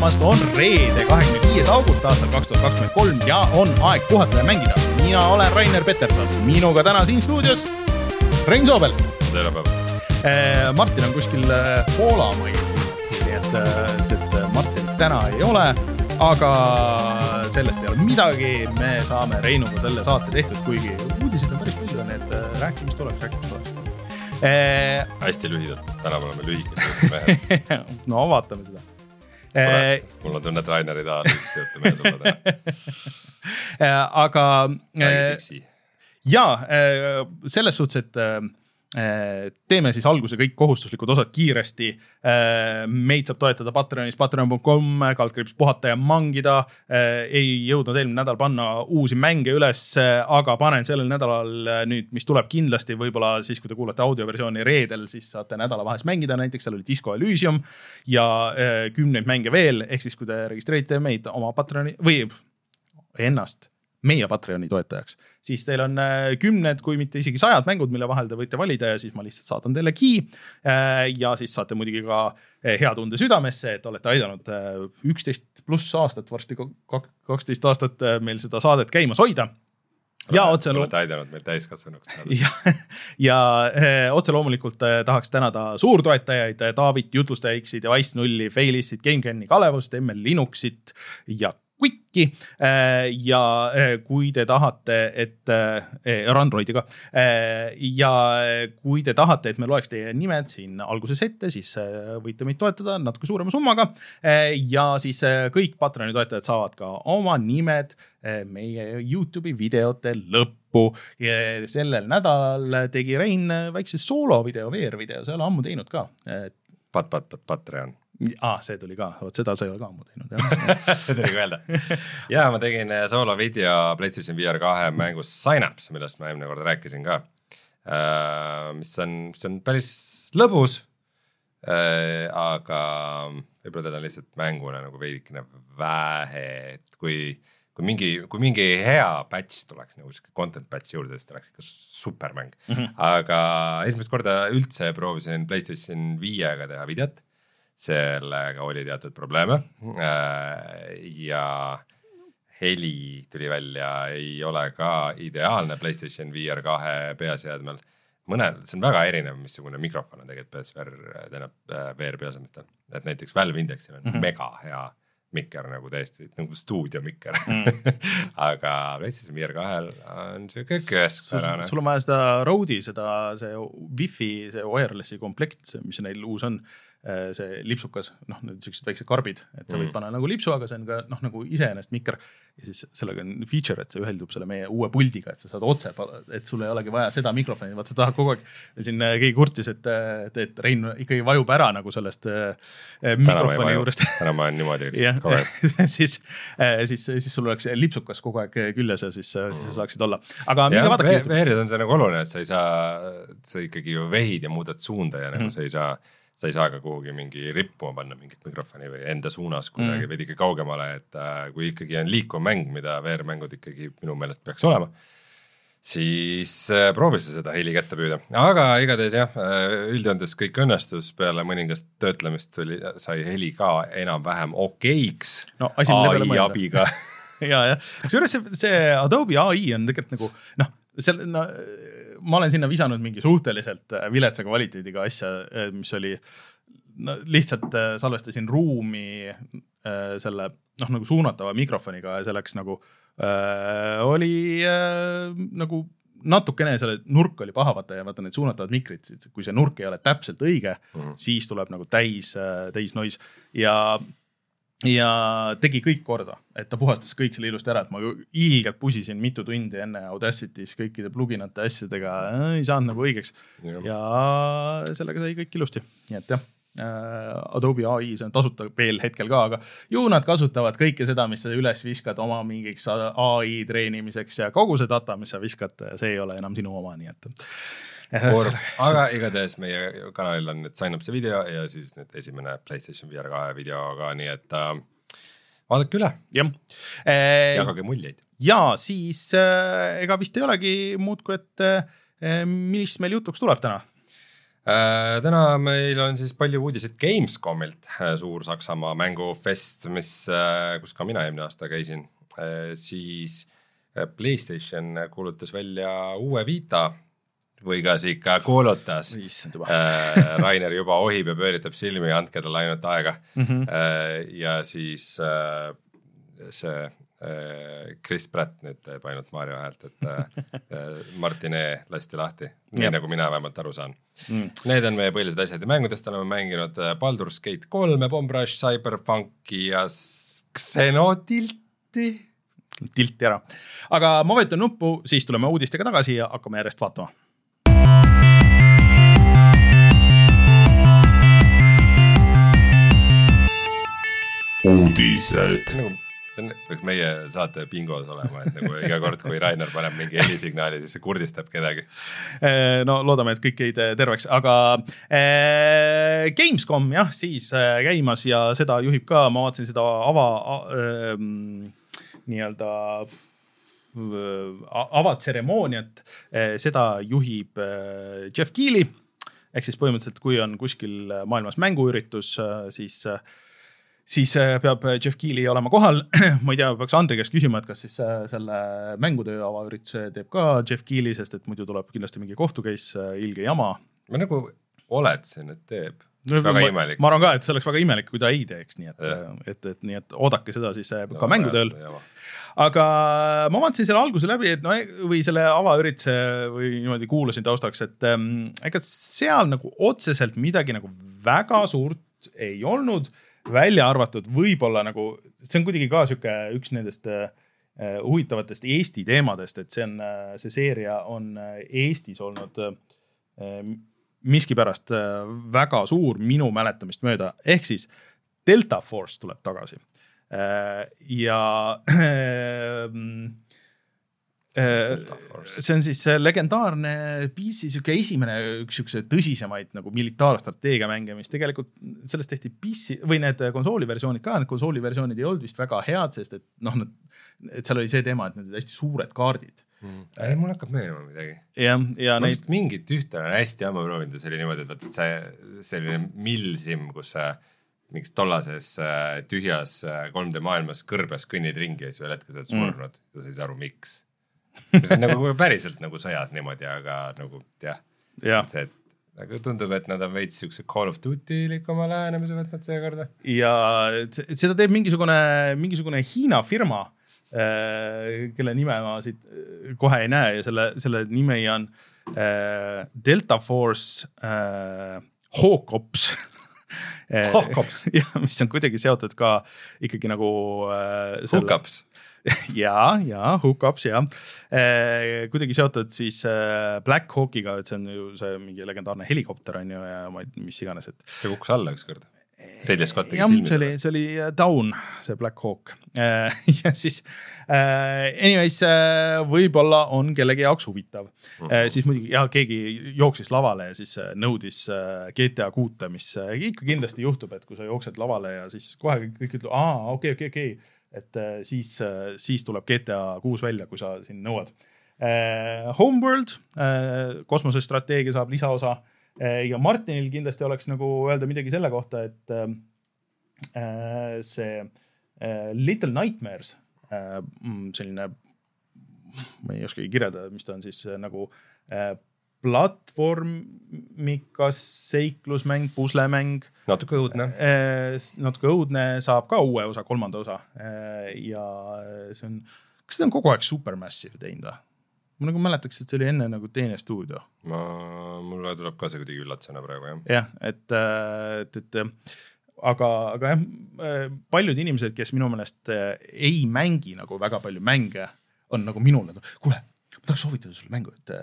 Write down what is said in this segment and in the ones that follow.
tulemast, on reede, kahekümne viies august aastal kaks tuhat kakskümmend kolm ja on aeg puhata ja mängida. mina olen Rainer Peterson, minuga täna siin stuudios Rein Soobel. tere päevast. Martin on kuskil Poola mail, nii et, et, et Martinit täna ei ole, aga sellest ei ole midagi, me saame Reinuga selle saate tehtud, kuigi uudiseid on päris palju, nii et rääkimist oleks, rääkimist oleks Eh, hästi lühidalt, täna me lühikesed mehed no vaatame seda. Mul on tunne, et Rainer ei taha lühikese juttu mees olla täna eh, aga. ja selles suhtes, et Äh, teeme siis alguse kõik kohustuslikud osad kiiresti. Äh, meid saab toetada Patreonis, patreon.com, kaldkriips puhata ja mangida. Äh, ei jõudnud eelmine nädal panna uusi mänge üles, aga panen sellel nädalal nüüd, mis tuleb kindlasti, võib-olla siis, kui te kuulate audioversiooni reedel, siis saate nädalavahes mängida, näiteks seal oli Disco Elysium ja kümneid mänge veel, ehk siis kui te registreerite meid oma Patreoni või ennast meie Patreoni toetajaks, siis teil on äh, kümned, kui mitte isegi sajad mängud, mille vahel te võite valida ja siis ma lihtsalt saadan teile key. Äh, ja siis saate muidugi ka äh, hea tunde südamesse, et olete aidanud üksteist pluss aastat, varsti kaksteist aastat meil seda saadet käimas hoida ja otse. olete aidanud meil täiskasvanuks saada. ja, ja otse loomulikult tahaks tänada suurtoetajaid Taavit, Jutlustaja X-id ja Wise nulli, Failistit, GameCami, Kalevust, ML Linuxit ja Quicki äh, ja äh, kui te tahate, et äh, Androidi ka ja kui te tahate, et me loeks teie nimed siin alguses ette, siis võite meid toetada natuke suurema summaga. ja siis kõik Patreoni toetajad saavad ka oma nimed meie Youtube'i videote lõppu. sellel nädalal tegi Rein väikse soolovideo, VR-video, sa ei ole ammu teinud ka. Pat, pat, pat, Patreon aa ah,, see tuli ka, vot seda sa ei ole ka ammu teinud jah see tuli ka öelda. ja ma tegin äh, soolovideo PlayStation VR kahe mängus Synapse, millest ma eelmine kord rääkisin ka uh,. mis on, mis on päris lõbus uh,. aga võib-olla teda lihtsalt mänguna nagu veidikene vähe, et kui, kui mingi, kui mingi hea patch tuleks nagu sihuke content patch juurde, siis ta oleks ikka supermäng mm. -hmm. aga esimest korda üldse proovisin PlayStation viiega teha videot sellega oli teatud probleeme äh, ja heli tuli välja, ei ole ka ideaalne Playstation VR kahe peaseadmel. mõnel, see on väga erinev, missugune mikrofon on tegelikult PSVR, tähendab äh, VR peaseadmetel, et näiteks Valve Indexil on mm -hmm. mega hea mikker nagu täiesti nagu stuudiomikker mm. aga PlayStation VR kahel on siuke keskpärane. sul on vaja seda Rode'i, seda, see wifi, see wireless'i komplekt, mis neil uus on see lipsukas, noh, need siuksed väiksed karbid, et sa võid mm. panna nagu lipsu, aga see on ka noh, nagu iseenesest mikker. ja siis sellega on feature, et see üheldub selle meie uue puldiga, et sa saad otse, et sul ei olegi vaja seda mikrofoni, vaat sa tahad kogu aeg. siin äh, keegi kurtis, et, et, et Rein ikkagi vajub ära nagu sellest äh, mikrofoni juurest. täna ma olen niimoodi lihtsalt kogu aeg siis äh,, siis, siis sul oleks lipsukas kogu aeg küljes ja siis mm., saaksid olla. aga minge vaadake. VR-is on see nagu oluline, et sa ei saa, sa ikkagi ju vehid ja muudad suunda ja nagu mm. sa ei saa sa ei saa ka kuhugi mingi rippuma panna mingit mikrofoni või enda suunas kuidagi mm. veidike kaugemale, et äh, kui ikkagi on liikuv mäng, mida VR-mängud ikkagi minu meelest peaks olema siis äh, proovi sa seda heli kätte püüda, aga igatahes jah, äh, üldjoontes kõik õnnestus, peale mõningast töötlemist tuli, sai heli ka enam-vähem okeiks no,. ai abiga ja, jah, kusjuures see, see Adobe ai on tegelikult nagu noh, seal no ma olen sinna visanud mingi suhteliselt äh, viletsa kvaliteediga asja, äh, mis oli no lihtsalt äh, salvestasin ruumi selle noh, nagu suunatava mikrofoniga ja selleks nagu äh, oli äh, nagu natukene selle nurk oli paha, vaata ja vaata need suunatavad mikrid, kui see nurk ei ole täpselt õige mm, -hmm. siis tuleb nagu täis, täis noise ja ja tegi kõik korda, et ta puhastas kõik selle ilusti ära, et ma ilgelt pusisin mitu tundi enne Audacity's kõikide pluginate asjadega, ei saanud nagu õigeks. ja sellega sai kõik ilusti, nii et jah äh, Adobe ai, see on tasuta veel hetkel ka, aga ju nad kasutavad kõike seda, mis sa üles viskad oma mingiks ai treenimiseks ja kogu see data, mis sa viskad, see ei ole enam sinu oma, nii et aga igatahes meie kanalil on nüüd Synapse'i video ja siis nüüd esimene Playstation VR kahe video ka, nii et äh, vaadake üle. jah eh,. jagage muljeid. ja siis äh, ega vist ei olegi muud, kui et äh, mis meil jutuks tuleb täna Äh, täna meil on siis palju uudiseid Gamescomilt, äh, suur Saksamaa mängufest, mis, äh, kus ka mina eelmine aasta käisin, siis Playstation kuulutas välja uue Vita või kas ikka kuulutas. Rainer juba ohib ja pööritab silmi, andke talle ainult aega mm. -hmm. ja siis see Äh, Chris Pratt nüüd teeb ainult Mario häält, et äh, Martin E lasti lahti, nii ja. nagu mina vähemalt aru saan mm.. Need on meie põhilised asjad ja mängudest oleme mänginud äh, Baldur's Gate kolme, Bomb Rush, Cyberpunki ja Xenotilti. tilti ära, aga ma vajutan nuppu, siis tuleme uudistega tagasi ja hakkame järjest vaatama uudised nagu see on, peaks meie saate bingos olema, et nagu iga kord, kui Rainer paneb mingi helisignaali, siis see kurdistab kedagi. Eh, no loodame, et kõik jäid eh, terveks, aga äh, Gamescom jah, siis äh, käimas ja seda juhib ka, ma vaatasin seda ava äh, nii-öelda avatseremooniat, seda juhib Jeff Keeli ehk siis põhimõtteliselt, kui on kuskil maailmas mänguüritus, siis äh, siis äh, peab äh, Jeff Keeli olema kohal. ma ei tea, peaks Andri käest küsima, et kas siis äh, selle mängutöö avaürituse teeb ka Jeff Keeli, sest et muidu tuleb kindlasti mingi kohtu case, ilge jama. ma nagu oletasin, et teeb. väga ma, imelik. ma arvan ka, et see oleks väga imelik, kui ta ei teeks, nii et, et, et, et nii, et oodake seda siis no, ka mängutööl. aga ma vaatasin selle alguse läbi, et no või selle avaürituse või niimoodi kuulasin taustaks, et ähm, ega seal nagu otseselt midagi nagu väga suurt ei olnud välja arvatud võib-olla nagu, see on kuidagi ka sihuke üks nendest äh, huvitavatest Eesti teemadest, et see on, äh, see seeria on äh, Eestis olnud äh, miskipärast äh, väga suur minu mäletamist mööda, ehk siis Delta Force tuleb tagasi äh,. ja Äh, see on siis legendaarne PC sihuke esimene üks siukse tõsisemaid nagu militaarstrateegia mänge, mis tegelikult sellest tehti PC või need konsooli versioonid ka, need konsooli versioonid ei olnud vist väga head, sest et noh, et seal oli see teema, et need olid hästi suured kaardid mm.. ei, mul hakkab meenuma midagi. jah, ja ma neid. mingit ühte olen hästi ammu proovinud ja see oli niimoodi, et vaata, see selline millsim, kus sa mingis tollases äh, tühjas 3D äh, maailmas kõrbes kõnnid ringi ja siis ühel hetkel sa oled surnud mm. ja sa ei saa aru, miks see on nagu päriselt nagu sõjas niimoodi, aga nagu jah ja., see, et aga tundub, et nad on veits siukse Call of Duty likuma lähenemise võtnud seekord. ja seda teeb mingisugune, mingisugune Hiina firma äh,, kelle nime ma siit äh, kohe ei näe ja selle, selle nimi on äh, Delta Force Hawkops Hawkops jah, mis on kuidagi seotud ka ikkagi nagu äh,. Hookups ja, ja hookups ja eh, kuidagi seotud siis eh, Black Hawkiga, et see on ju see mingi legendaarne helikopter on ju ja ma ei, mis iganes, et. see kukkus alla ükskord. Ridley Scott tegi filmi sellest. see oli, see oli äh, Down, see Black Hawk eh, ja siis anyways võib-olla on kellegi jaoks huvitav mm. -hmm. Siis muidugi ja keegi jooksis lavale ja siis äh, nõudis GTA kuute, mis ikka kindlasti juhtub, et kui sa jooksed lavale ja siis kohe kõik ütlevad, aa okei okay,, okei okay,, okei okay et äh, siis, äh, siis tuleb GTA kuus välja, kui sa siin nõuad. Äh, Homeworld, kosmosestrateegia saab lisaosa ja Martinil kindlasti oleks nagu öelda midagi selle kohta, et see Little Nightmares, mm, selline, ma ei oskagi kirjeldada, mis ta on siis nagu platvormikas seiklusmäng, puslemäng. natuke õudne. Äh, natuke õudne, saab ka uue osa, kolmanda osa. Äh, ja see on, kas seda on kogu aeg Supermassive teinud või? ma nagu mäletaks, et see oli enne nagu teine stuudio. ma, mulle tuleb ka see kuidagi üllatusena praegu jah. jah, et, äh, et, et aga, aga jah, paljud inimesed, kes minu meelest ei mängi nagu väga palju mänge, on nagu minul, et kuule, ma tahaks soovitada sulle mängu, et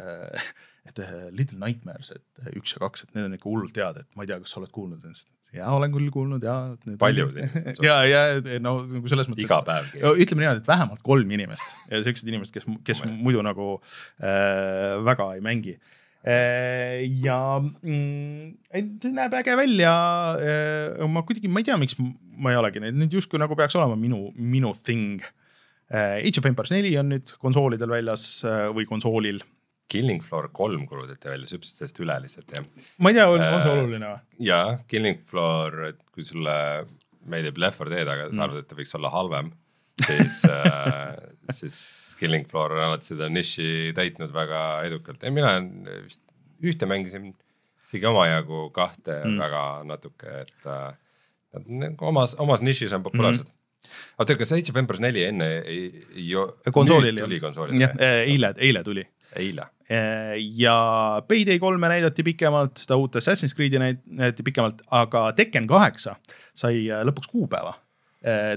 et äh, Little Nightmares, et äh, üks ja kaks, et need on ikka hullult head, et ma ei tea, kas sa oled kuulnud nendest? ja olen küll kuulnud ja. paljud inimesed. ja, ja no nagu selles mõttes. iga päev. ütleme niimoodi, et vähemalt kolm inimest ja siuksed inimesed, kes, kes muidu nagu äh, väga ei mängi äh,. ja mm, see näeb äge välja äh,. ma kuidagi, ma ei tea, miks ma ei olegi neid, need justkui nagu peaks olema minu, minu thing äh,. Age of Empires neli on nüüd konsoolidel väljas äh, või konsoolil Killing Floor kolm kuulutati välja, sa hüppasid sellest üle lihtsalt jah. ma ei tea, on see äh, oluline või? jaa, Killing Floor, et kui sulle meeldib Left 4 Dead, aga sa mm. arvad, et ta võiks olla halvem, siis äh, siis Killing Floor on alati seda niši täitnud väga edukalt ja mina vist ühte mängisin isegi omajagu, kahte mm. väga natuke, et äh, nad nagu omas, omas nišis on populaarsed mm. -hmm. Oota, kas Age of Empires neli enne ei, ei. konsoolil tuli konsoolil? jah, eile, eile tuli. eile äh, ja Payday kolme näidati pikemalt, seda uut Assassin's Creed'i näidati pikemalt, aga Tekken kaheksa sai äh, lõpuks kuupäeva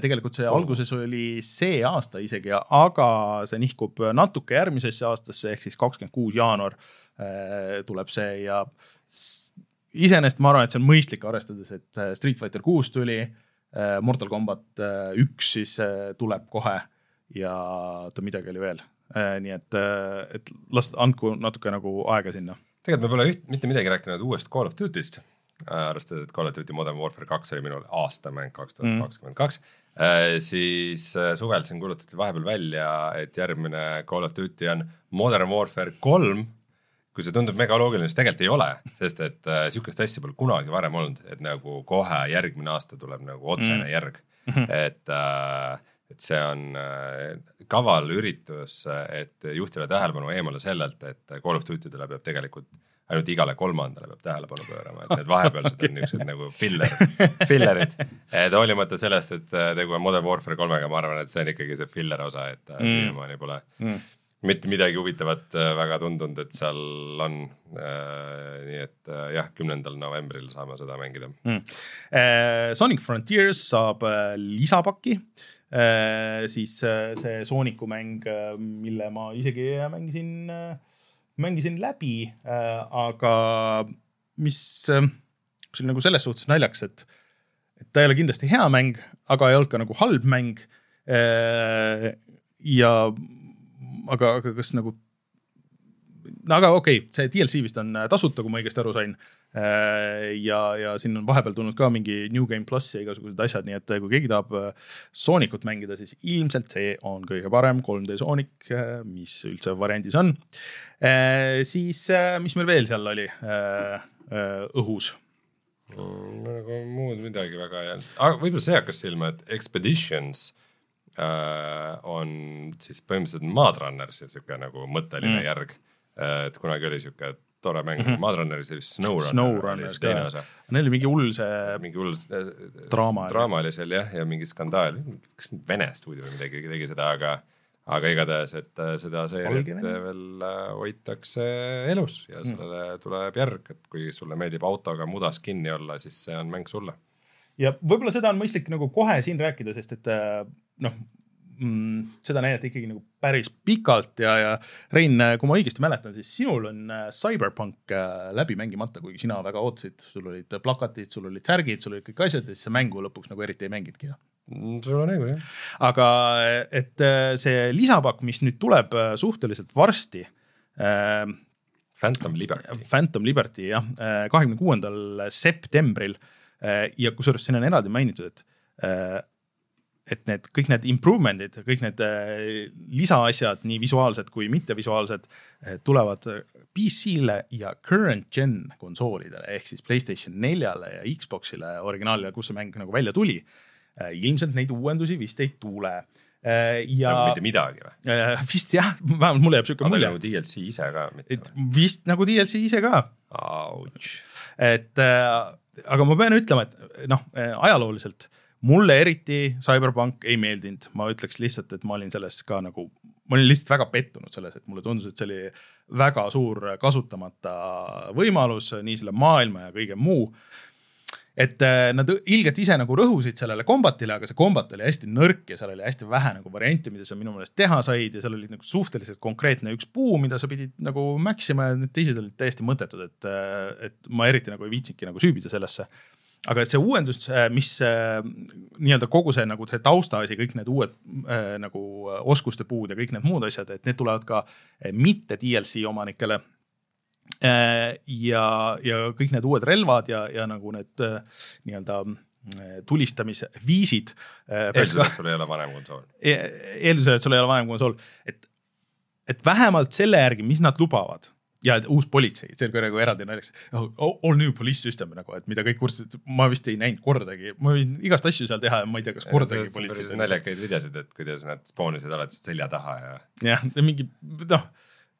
tegelikult see alguses oli see aasta isegi, aga see nihkub natuke järgmisesse aastasse ehk siis kakskümmend kuus jaanuar tuleb see ja iseenesest ma arvan, et see on mõistlik, arvestades, et Street Fighter kuus tuli, Mortal Combat äh, üks siis tuleb kohe ja oota, midagi oli veel. nii et, et las andku natuke nagu aega sinna. tegelikult me pole üht, mitte midagi rääkinud uuest Call of Duty'st, arvestades, et Call of Duty Modern Warfare kaks oli minul aastamäng kaks tuhat kakskümmend kaks, siis suvel siin kuulutati vahepeal välja, et järgmine Call of Duty on Modern Warfare kolm kui see tundub mega loogiline, siis tegelikult ei ole, sest et äh, sihukest asja pole kunagi varem olnud, et nagu kohe järgmine aasta tuleb nagu otsene mm. järg mm. -hmm. et äh,, et see on äh, kaval üritus, et juhtida tähelepanu eemale sellelt, et Call of Duty dele peab tegelikult ainult igale kolmandale peab tähelepanu pöörama, et need vahepealsed on niisugused nagu filler, fillerid. et hoolimata sellest, et tegu on Modern Warfare kolmega, ma arvan, et see on ikkagi see filler osa, et mm. siiamaani pole mm mitte midagi huvitavat äh, väga tundunud, et seal on äh,. nii et äh, jah, kümnendal novembril saame seda mängida. Mm.. Sonic Frontiers saab lisapaki. Siis see Sooniku mäng, mille ma isegi mängisin mängisin läbi aga mis mis oli nagu selles suhtes naljakas, et, et ta ei ole kindlasti hea mäng, aga ei olnud ka nagu halb mäng. Ja aga, aga kas nagu no aga okei okay,, see DLC vist on äh, tasuta, kui ma õigesti aru sain. Äh, ja, ja siin on vahepeal tulnud ka mingi New Game pluss ja igasugused asjad, nii et äh, kui keegi tahab Soonicut mängida, siis ilmselt see on kõige parem 3D Sonic, mis üldse variandis on. siis, mis meil veel seal oli õhus? nagu muud midagi väga ei olnud, aga võib-olla see hakkas silma, et Expeditions on siis põhimõtteliselt Madrunnersi sihuke nagu mõtteline mm. järg. Äh, et kunagi oli sihuke tore mäng mm -hmm. Madrunneris oli Snowrunner. Snowrunner ka, neil oli mingi hull see. mingi hull draama. draama oli seal jah, ja mingi skandaal, kas Vene stuudio või midagi tegi seda, aga aga igatahes, et äh, seda seeriat veel äh, hoitakse elus ja mm. sellele mm. tuleb järg, et kui sulle meeldib autoga mudas kinni olla, siis see on mäng sulle ja võib-olla seda on mõistlik nagu kohe siin rääkida, sest et äh, noh mm,, seda näidati ikkagi nagu päris pikalt ja, ja Rein, kui ma õigesti mäletan, siis sinul on äh, Cyberpunk äh, läbi mängimata, kuigi sina väga ootasid, sul olid plakatid, sul olid särgid, sul olid kõik asjad ja siis sa mängu lõpuks nagu eriti ei mänginudki mm, sul on õigus, jah. aga et see lisapakk, mis nüüd tuleb suhteliselt varsti äh,. Phantom Liberty. Phantom Liberty jah, kahekümne kuuendal septembril ja kusjuures siin on eraldi mainitud, et et need kõik need improvement'id, kõik need äh, lisaasjad, nii visuaalsed kui mittevisuaalsed, äh, tulevad PC-le ja current gen konsoolidele ehk siis Playstation neljale ja Xbox'ile originaalile, kus see mäng nagu välja tuli. Äh, ilmselt neid uuendusi vist ei tule ja nagu mitte midagi või? vist jah, vähemalt mulle jääb siuke mulje. nagu DLC ise ka mitte või? vist nagu DLC ise ka. et aga ma pean ütlema, et noh, ajalooliselt mulle eriti CyberPunk ei meeldinud, ma ütleks lihtsalt, et ma olin selles ka nagu, ma olin lihtsalt väga pettunud selles, et mulle tundus, et see oli väga suur kasutamata võimalus nii selle maailma ja kõige muu. et äh, nad ilgelt ise nagu rõhusid sellele kombatile, aga see kombat oli hästi nõrk ja seal oli hästi vähe nagu variante, mida sa minu meelest teha said ja seal oli nagu suhteliselt konkreetne üks puu, mida sa pidid nagu mäksima ja need teised olid täiesti mõttetud, et, äh, et ma eriti nagu ei viitsinudki nagu süübida sellesse aga see uuendus, äh, mis äh, nii-öelda kogu see nagu see taustaasi, kõik need uued äh, nagu oskuste puud ja kõik need muud asjad, et need tulevad ka mitte DLC omanikele. ja, ja kõik need uued relvad ja, ja nagu need nii-öelda tulistamisviisid. eeldusel, et sul ei ole vanem konsool. eeldusel, et sul ei ole vanem konsool, et et vähemalt selle järgi, mis nad lubavad ja uus politsei, see oli nagu eraldi naljakas oh,. All new police system nagu, et mida kõik kursused, ma vist ei näinud kordagi, ma võin igast asju seal teha ja ma ei tea, kas kordagi politseis. naljakaid videosid, et kuidas nad spoonisid alati selja taha ja. jah, mingi noh,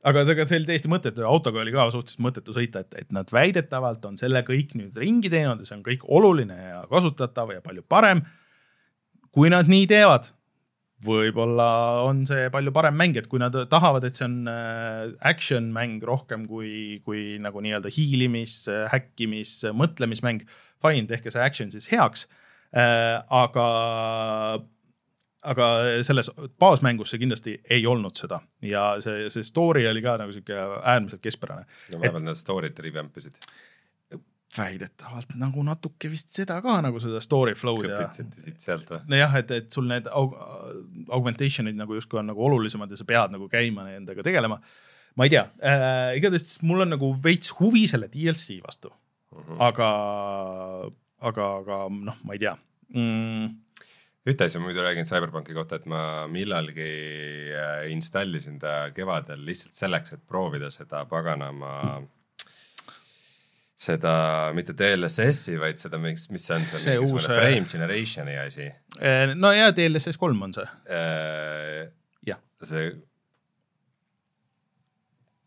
aga ega see oli täiesti mõttetu ja autoga oli ka suhteliselt mõttetu sõita, et, et nad väidetavalt on selle kõik nüüd ringi teinud ja see on kõik oluline ja kasutatav ja palju parem. kui nad nii teevad võib-olla on see palju parem mäng, et kui nad tahavad, et see on äh, action mäng rohkem kui, kui nagu nii-öelda hiilimis, häkkimis, mõtlemismäng. Fine, tehke see action siis heaks. Äh, aga, aga selles baasmängus see kindlasti ei olnud seda ja see, see story oli ka nagu sihuke äärmiselt keskpärane. no vahepeal nad story't revamp isid väidetavalt nagu natuke vist seda ka nagu seda story flow'd ja. siit-sealt või? nojah, et, et sul need aug augmentation'id nagu justkui on nagu olulisemad ja sa pead nagu käima nendega tegelema. ma ei tea äh,, igatahes mul on nagu veits huvi selle DLC vastu mm. -hmm. aga, aga, aga noh, ma ei tea mm.. ühte asja muidu räägin CyberPunki kohta, et ma millalgi äh, installisin ta kevadel lihtsalt selleks, et proovida seda paganama mm seda mitte DLSS-i, vaid seda, mis, mis see on, see, see uus äh, frame generation'i asi. Äh, no ja DLSS kolm on see. Äh, jah. see.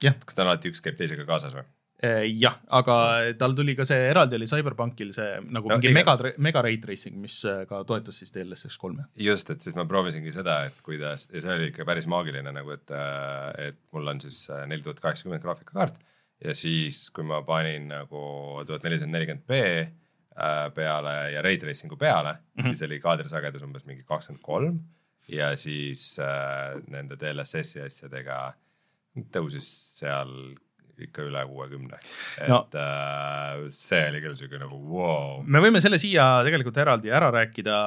jah. kas ta alati üks käib teisega kaasas või? jah, aga tal tuli ka see eraldi oli CyberPunkil see nagu no, mingi mega, mega ray tracing, mis ka toetas siis DLSS kolme. just, et siis ma proovisingi seda, et kuidas ja see oli ikka päris maagiline nagu, et, et mul on siis neli tuhat kaheksakümmend graafikakaart ja siis, kui ma panin nagu tuhat nelisada nelikümmend B äh, peale ja ray tracing'u peale mm, -hmm. siis oli kaadrisagedus umbes mingi kakskümmend kolm. Ja siis äh, nende DLSS-i asjadega tõusis seal ikka üle kuuekümne, et no, äh, see oli küll siuke nagu vau wow.. me võime selle siia tegelikult eraldi ära rääkida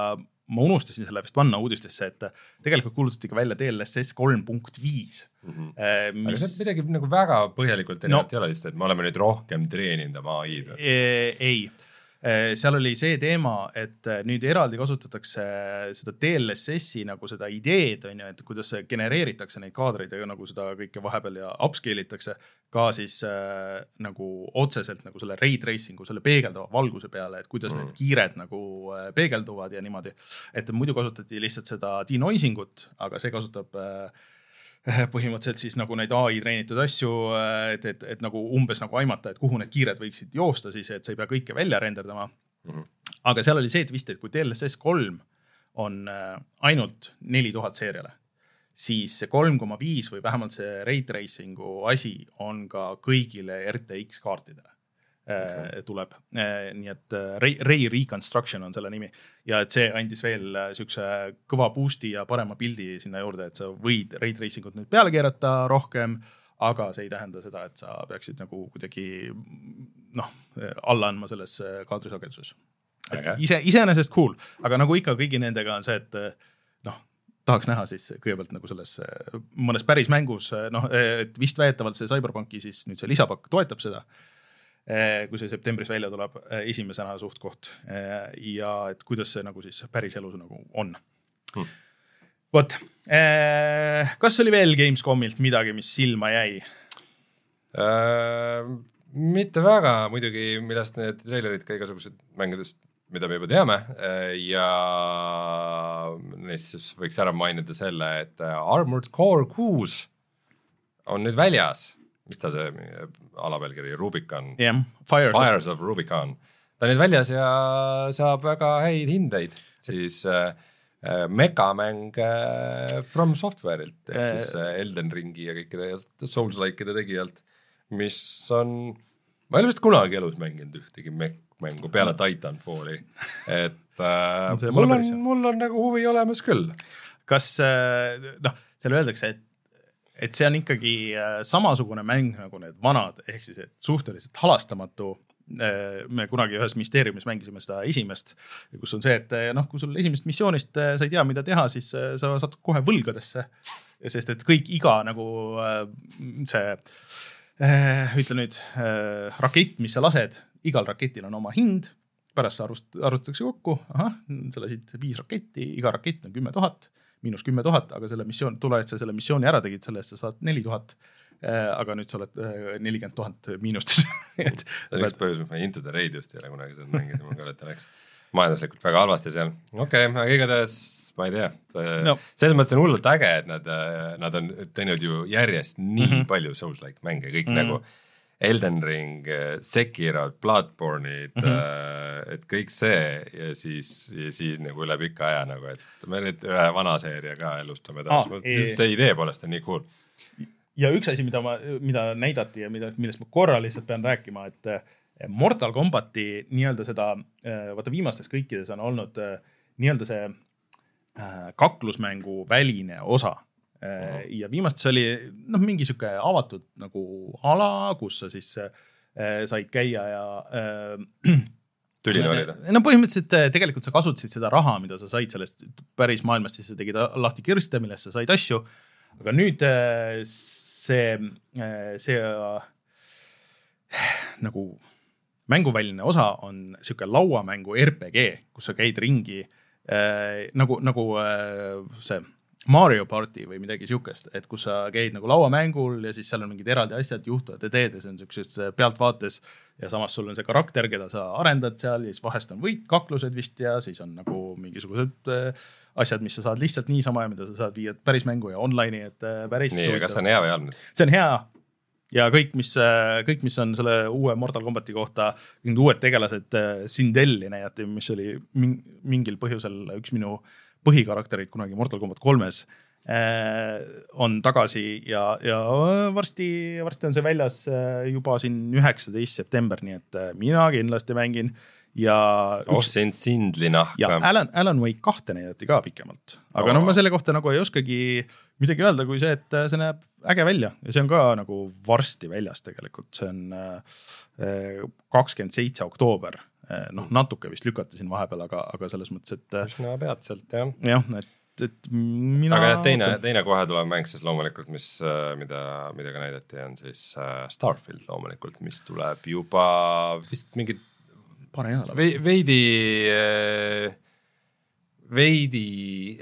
ma unustasin selle vist panna uudistesse, et tegelikult kuulutati ka välja DLSS kolm punkt viis. Mhm. Äh, mis... aga see midagi nagu väga põhjalikult erinevat no, ei ole, lihtsalt et me oleme nüüd rohkem treeninud oma ai-d. ei Äh, seal oli see teema, et äh, nüüd eraldi kasutatakse seda DLSS-i nagu seda ideed on ju, et kuidas genereeritakse neid kaadreid ja nagu seda kõike vahepeal ja upscale itakse ka siis äh, nagu otseselt nagu selle ray tracing'u, selle peegeldava valguse peale, et kuidas mm. need kiired nagu äh, peegelduvad ja niimoodi. et muidu kasutati lihtsalt seda denoising ut, aga see kasutab äh, põhimõtteliselt siis nagu neid ai treenitud asju, et, et, et nagu umbes nagu aimata, et kuhu need kiired võiksid joosta siis, et sa ei pea kõike välja renderdama mm. -hmm. aga seal oli see twist, et kui DLSS kolm on äh, ainult neli tuhat seeriale, siis see kolm koma viis või vähemalt see ray tracing'u asi on ka kõigile RTX kaartidele okay. Äh, tuleb. Äh, nii et äh, Ray, Ray Reconstruction on selle nimi ja et see andis veel siukse kõva boost'i ja parema pildi sinna juurde, et sa võid ray tracing ut nüüd peale keerata rohkem aga see ei tähenda seda, et sa peaksid nagu kuidagi noh, alla andma selles kaadrisageduses. ise, iseenesest cool, aga nagu ikka kõigi nendega on see, et noh, tahaks näha siis kõigepealt nagu selles mõnes päris mängus, noh, et vist väidetavalt see CyberPunki siis nüüd see lisapakk toetab seda Eh, kui see septembris välja tuleb eh, esimesena suht-koht. Eh, ja et kuidas see nagu siis päriselus nagu on. Hmm.. vot, kas oli veel Gamescomilt midagi, mis silma jäi? Äh,? mitte väga, muidugi, millest need treilerid ka igasugused mängudest, mida me juba teame. Ja neist siis võiks ära mainida selle, et Armored Core kuus on nüüd väljas mis ta see alapealkiri, Rubicon yeah,. Fires, Fires of Rubicon. ta on nüüd väljas ja saab väga häid hindeid, siis äh, äh megamäng äh, From Software'ilt ehk äh, siis äh, Elden Ringi ja kõikide Souls-like'ide tegijalt, mis on, ma ei ole vist kunagi elus mänginud ühtegi mängu peale Titanfalli, et äh, mul on, mul on nagu huvi olemas küll. kas äh, noh, seal öeldakse, et et see on ikkagi äh, samasugune mäng nagu need vanad, ehk siis suhteliselt halastamatu. Äh, me kunagi ühes müsteeriumis mängisime seda esimest, kus on see, et äh, noh, kui sul esimesest missioonist sa ei tea, mida teha, siis sa satud kohe võlgadesse. sest et kõik iga nagu see, ütle nüüd rakett, mis sa lased, igal raketil on oma hind pärast arvust-, arvutatakse kokku, ahah, sa lasid viis raketti, iga rakett on kümme tuhat miinus kümme tuhat, aga selle missioon, tule, et sa selle missiooni ära tegid, selle eest sa saad neli tuhat Äh, aga nüüd sa oled äh, nelikümmend tuhat miinustes et see on üks põhjus, miks ma Into the Raid just ei ole kunagi saanud mängida, mul ka läks majanduslikult väga halvasti seal, okei okay,, aga igatahes ma ei tea no., selles mõttes on hullult äge, et nad, äh, nad on teinud ju järjest nii mm -hmm. palju Souls-like mänge, kõik mm -hmm. nagu Elden Ring, Sekiro, Bloodborne'id mm, -hmm. et kõik see ja siis, ja siis nagu üle pika aja nagu, et me nüüd ühe vana seeria ka elustame edasi ah,, see idee poolest on nii cool. Ja üks asi, mida ma, mida näidati ja mida, millest ma korra lihtsalt pean rääkima, et eh, Mortal Combati nii-öelda seda, eh, vaata viimastes kõikides on olnud eh, nii-öelda see kaklusmängu väline osa uh. -huh. ja viimastes oli noh, mingi sihuke avatud nagu ala, kus sa siis said käia ja tüline oli ta? no põhimõtteliselt tegelikult sa kasutasid seda raha, mida sa said sellest päris maailmast, siis sa tegid lahti kirste, millest sa said asju. aga nüüd see, see nagu mänguväline osa on sihuke lauamängu RPG, kus sa käid ringi äh, nagu, nagu äh, see Mario party või midagi siukest, et kus sa käid nagu lauamängul ja siis seal on mingid eraldi asjad juhtuvad ja teed ja see on siukses pealtvaates ja samas sul on see karakter, keda sa arendad seal ja siis vahest on võitkaklused vist ja siis on nagu mingisugused äh, asjad, mis sa saad lihtsalt niisama ja mida sa saad viia päris mängu ja online'i, et äh, päris. nii, aga kas see on hea või halb nüüd? see on hea ja kõik, mis, äh, kõik, mis on selle uue Mortal Combati kohta, mingid uued tegelased, Sindelli näidati, mis oli mingil põhjusel üks minu põhikaraktereid kunagi Mortal Combat kolmes on tagasi ja, ja varsti, varsti on see väljas juba siin üheksateist september, nii et mina kindlasti mängin ja. oh sind sindlinahka. ja Alan, Alan Wake kahte näidati ka pikemalt, aga oh. no ma selle kohta nagu ei oskagi midagi öelda, kui see, et see näeb äge välja ja see on ka nagu varsti väljas tegelikult, see on äh, kakskümmend seitse oktoober. Äh, noh, natuke vist lükati siin vahepeal, aga, aga selles mõttes, et. Äh, üsna peatselt jah. jah, et et mina. aga jah, teine, teine kohe tulev mäng siis loomulikult, mis, mida, mida ka näidati, on siis Starfield loomulikult, mis tuleb juba vist mingi paari nädala pärast. veidi, eh, veidi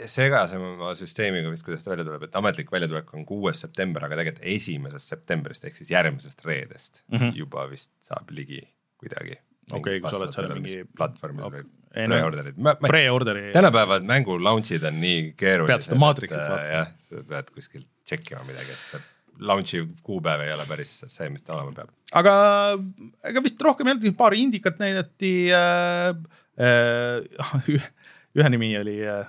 segasema süsteemiga vist, kuidas ta välja tuleb, et ametlik väljatulek on kuues september, aga tegelikult esimesest septembrist ehk siis järgmisest reedest mm -hmm. juba vist saab ligi kuidagi. Okei okay,, kui sa oled seal mingi. platvormil okay. või pre-order'id. Pre-order'i. tänapäeval mängu launch'id on nii keerulised. pead seda maatriksit vaatama. jah, sa pead kuskilt tšekkima midagi, et see launch'i kuupäev ei ole päris see, mis ta olema peab. aga ega vist rohkem ei olnud, paar indikat näidati äh,. Äh, ühe nimi oli äh,,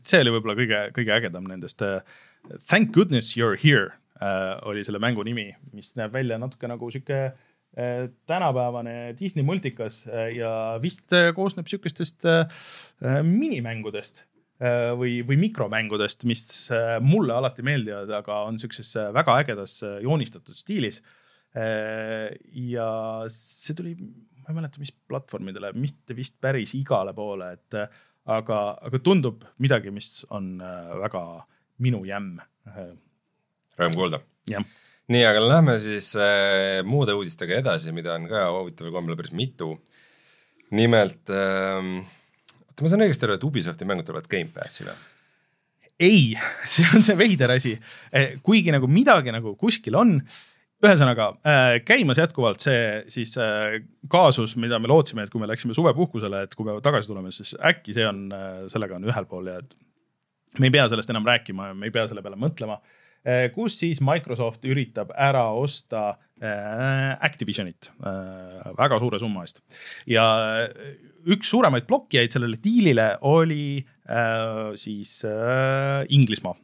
see oli võib-olla kõige, kõige ägedam nendest äh,. Thank goodness you are here äh, oli selle mängu nimi, mis näeb välja natuke nagu sihuke äh, tänapäevane Disney multikas äh, ja vist äh, koosneb sihukestest minimängudest või, või mikromängudest, mis mulle alati meeldivad, aga on siukses äh, väga ägedas joonistatud stiilis. ja see tuli, ma ei mäleta, mis platvormidele, mitte vist päris igale poole, et aga, aga tundub midagi, mis on väga minu jämm. Rõõm kuulda. Nii, aga lähme siis äh, muude uudistega edasi, mida on ka huvitaval kombel päris mitu. nimelt äh, oota, ma saan õigesti aru, et Ubisofti mängud tulevad Gamepassi või? ei, see on see veider asi, eh, kuigi nagu midagi nagu kuskil on. ühesõnaga äh, käimas jätkuvalt see siis äh, kaasus, mida me lootsime, et kui me läksime suvepuhkusele, et kui me tagasi tuleme, siis äkki see on äh,, sellega on ühel pool ja et me ei pea sellest enam rääkima ja me ei pea selle peale mõtlema äh,. Kus siis Microsoft üritab ära osta äh, Activisionit äh, väga suure summa eest ja üks suuremaid blokkijaid sellele diilile oli äh, siis äh, Inglismaa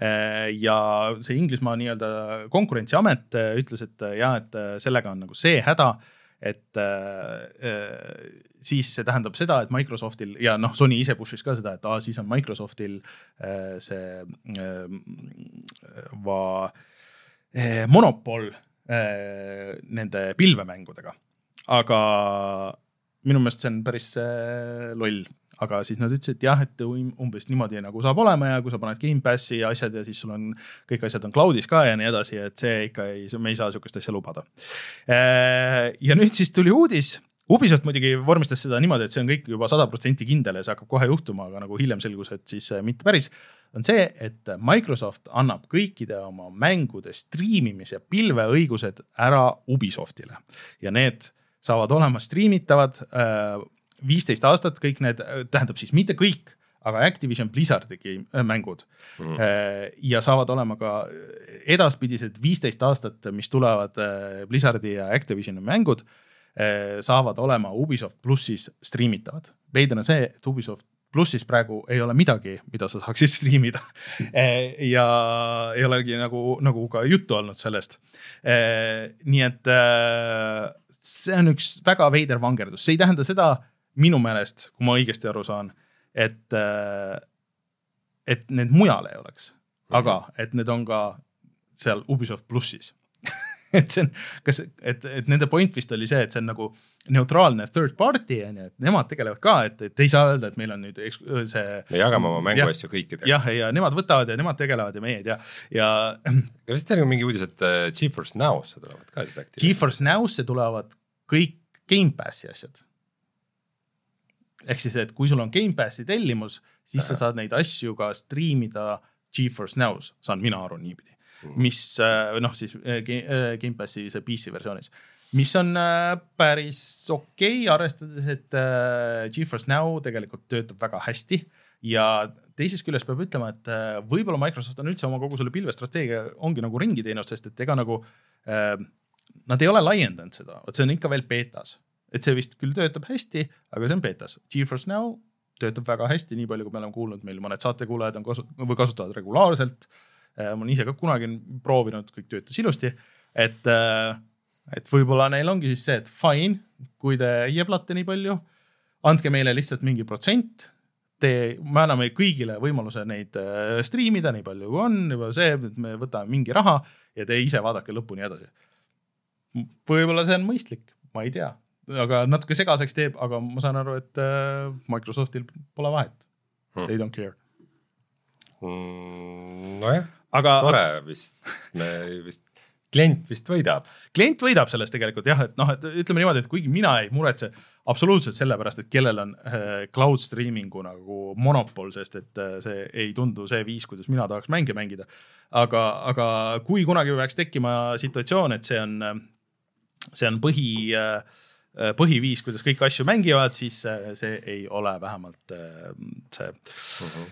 äh,. ja see Inglismaa nii-öelda konkurentsiamet äh, ütles, et äh, jah, et äh, sellega on nagu see häda, et äh, siis see tähendab seda, et Microsoftil ja noh, Sony ise push'is ka seda, et aa, siis on Microsoftil äh, see äh, va, äh, monopol äh, nende pilvemängudega. aga minu meelest see on päris äh, loll, aga siis nad ütlesid, jah, et umbes niimoodi nagu saab olema ja kui sa paned Gamepassi ja asjad ja siis sul on, kõik asjad on cloud'is ka ja nii edasi, et see ikka ei, me ei saa sihukest asja lubada. Äh, ja nüüd siis tuli uudis, Ubisoft muidugi vormistas seda niimoodi, et see on kõik juba sada protsenti kindel ja see hakkab kohe juhtuma, aga nagu hiljem selgus, et siis äh, mitte päris. on see, et Microsoft annab kõikide oma mängude striimimise pilveõigused ära Ubisoftile ja need saavad olema striimitavad äh, viisteist aastat, kõik need, tähendab siis mitte kõik, aga Activision Blizzardi mängud mm. ja saavad olema ka edaspidised viisteist aastat, mis tulevad Blizzardi ja Activisioni mängud saavad olema Ubisoft plussis striimitavad. veider on see, et Ubisoft plussis praegu ei ole midagi, mida sa saaksid striimida ja ei olegi nagu, nagu ka juttu olnud sellest. Nii et see on üks väga veider vangerdus, see ei tähenda seda minu meelest, kui ma õigesti aru saan, et, et need mujal ei oleks, aga mhm. et need on ka seal Ubisoft plussis et see on, kas, et, et nende point vist oli see, et see on nagu neutraalne third party on ju, et nemad tegelevad ka, et, et ei saa öelda, et meil on nüüd see. me jagame oma mänguasju kõikidega. jah, ja nemad võtavad ja nemad tegelevad ja meie ei tea ja. kas teil on mingi uudis, et uh, GeForce Now'sse tulevad ka siis äkki? GeForce Now'sse tulevad kõik Gamepassi asjad. Ehk siis, et kui sul on Gamepassi tellimus, siis Aha. sa saad neid asju ka striimida GeForce Now's, saan mina aru niipidi. Mhm. mis äh, noh, siis äh, äh, Gamepassi see PC versioonis, mis on päris okei okay,, arvestades, et GeForce Now tegelikult töötab väga hästi. Ja teisest küljest peab ütlema, et võib-olla Microsoft on üldse oma kogu selle pilvestrateegia ongi nagu ringi teinud, sest et ega nagu äh, nad ei ole laiendanud seda, vot see on ikka veel betas, et see vist küll töötab hästi, aga see on betas. GeForce Now töötab väga hästi, nii palju, kui me oleme kuulnud, meil mõned saatekuulajad on kasu- või kasutavad regulaarselt. Äh, ma olen ise ka kunagi proovinud, kõik töötas ilusti, et, äh, et võib-olla neil ongi siis see, et fine, kui te jeblate nii palju, andke meile lihtsalt mingi protsent. Te, me anname kõigile võimaluse neid äh, striimida nii palju kui on, juba see, et me võtame mingi raha ja te ise vaadake lõpuni edasi. võib-olla see on mõistlik, ma ei tea, aga natuke segaseks teeb, aga ma saan aru, et äh, Microsoftil pole vahet hmm.. They don't care mm,. nojah, tore vist, me vist klient vist võidab. klient võidab sellest tegelikult jah, et noh, et ütleme niimoodi, et kuigi mina ei muretse absoluutselt sellepärast, et kellel on äh, cloud streaming'u nagu monopol, sest et äh, see ei tundu see viis, kuidas mina tahaks mänge mängida. aga, aga kui kunagi peaks tekkima situatsioon, et see on, see on põhi Äh, põhiviis, kuidas kõiki asju mängivad, siis äh, see ei ole vähemalt äh, see uh -huh.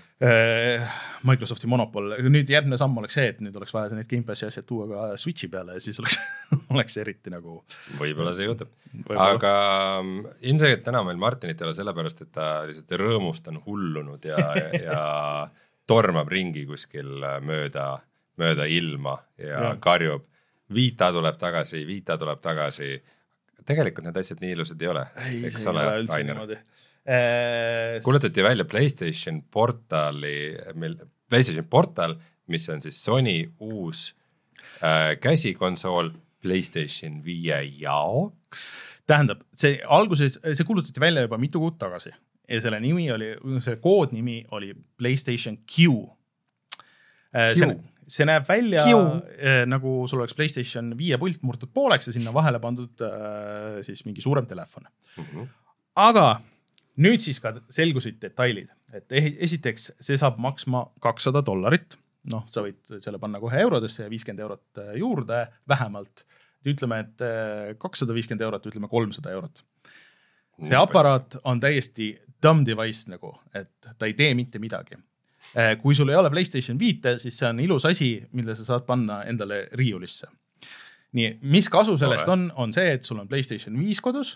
Microsofti monopol. nüüd järgmine samm oleks see, et nüüd oleks vaja need Gamepassi asjad tuua ka Switch'i peale ja siis oleks oleks eriti nagu. võib-olla see juhtub, aga mm, ilmselgelt täna meil Martinit ei ole sellepärast, et ta lihtsalt rõõmust on hullunud ja ja tormab ringi kuskil mööda, mööda ilma ja, ja. karjub. Vita tuleb tagasi, Vita tuleb tagasi tegelikult need asjad nii ilusad ei ole. ei ole niimoodi äh,. kuulutati välja Playstation portali, meil Playstation portal, mis on siis Sony uus äh, käsikonsool Playstation viie jaoks. tähendab, see alguses, see kuulutati välja juba mitu kuud tagasi ja selle nimi oli, see koodnimi oli Playstation Q. Äh, see, näeb välja äh, nagu sul oleks Playstation viie pult murtud pooleks ja sinna vahele pandud äh, siis mingi suurem telefon mm. -hmm. aga nüüd siis ka selgusid detailid, et esiteks see saab maksma kakssada dollarit, noh, sa võid selle panna kohe eurodesse ja viiskümmend eurot äh, juurde vähemalt. ütleme, et kakssada viiskümmend eurot, ütleme kolmsada eurot. see aparaat on täiesti dumb device nagu, et ta ei tee mitte midagi Eh, kui sul ei ole Playstation viite, siis see on ilus asi, mille sa saad panna endale riiulisse. nii, mis kasu sellest on, on see, et sul on Playstation viis kodus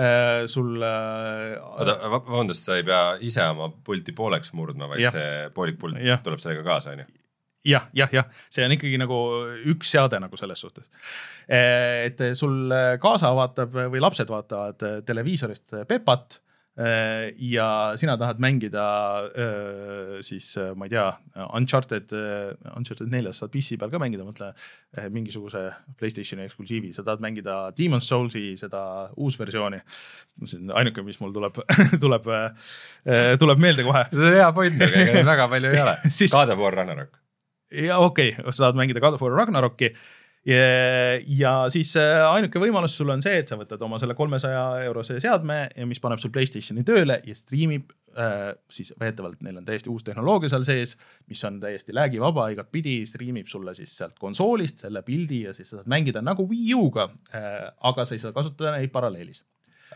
eh, sul äh,. oota, vabandust, sa ei pea ise oma pulti pooleks murdma, vaid ja. see poolik pult ja. tuleb sellega kaasa, on ju? jah, jah, jah, see on ikkagi nagu üks seade nagu selles suhtes. et sul kaasa vaatab või lapsed vaatavad televiisorist Pepat Äh, ja sina tahad mängida äh, siis äh, ma ei tea, Uncharted, Uncharted neljas saad PC peal ka mängida, mõtle mingisuguse Playstationi eksklusiivi, sa tahad mängida Demon's Soulsi seda uusversiooni. see on ainuke, mis mul tuleb tuleb, tuleb meelde kohe. see on hea point, aga ega väga palju ei ole siis.... God of War Ragnarok. ja okei okay,, sa tahad mängida God of War Ragnaroki ja siis äh, ainuke võimalus sul on see, et sa võtad oma selle kolmesaja eurose seadme, mis paneb sul Playstationi tööle ja striimib äh,. siis väidetavalt neil on täiesti uus tehnoloogia seal sees, mis on täiesti lag'ivaba igatpidi, striimib sulle siis sealt konsoolist selle pildi ja siis sa saad mängida nagu Wii U-ga äh,. aga sa ei saa kasutada neid paralleelis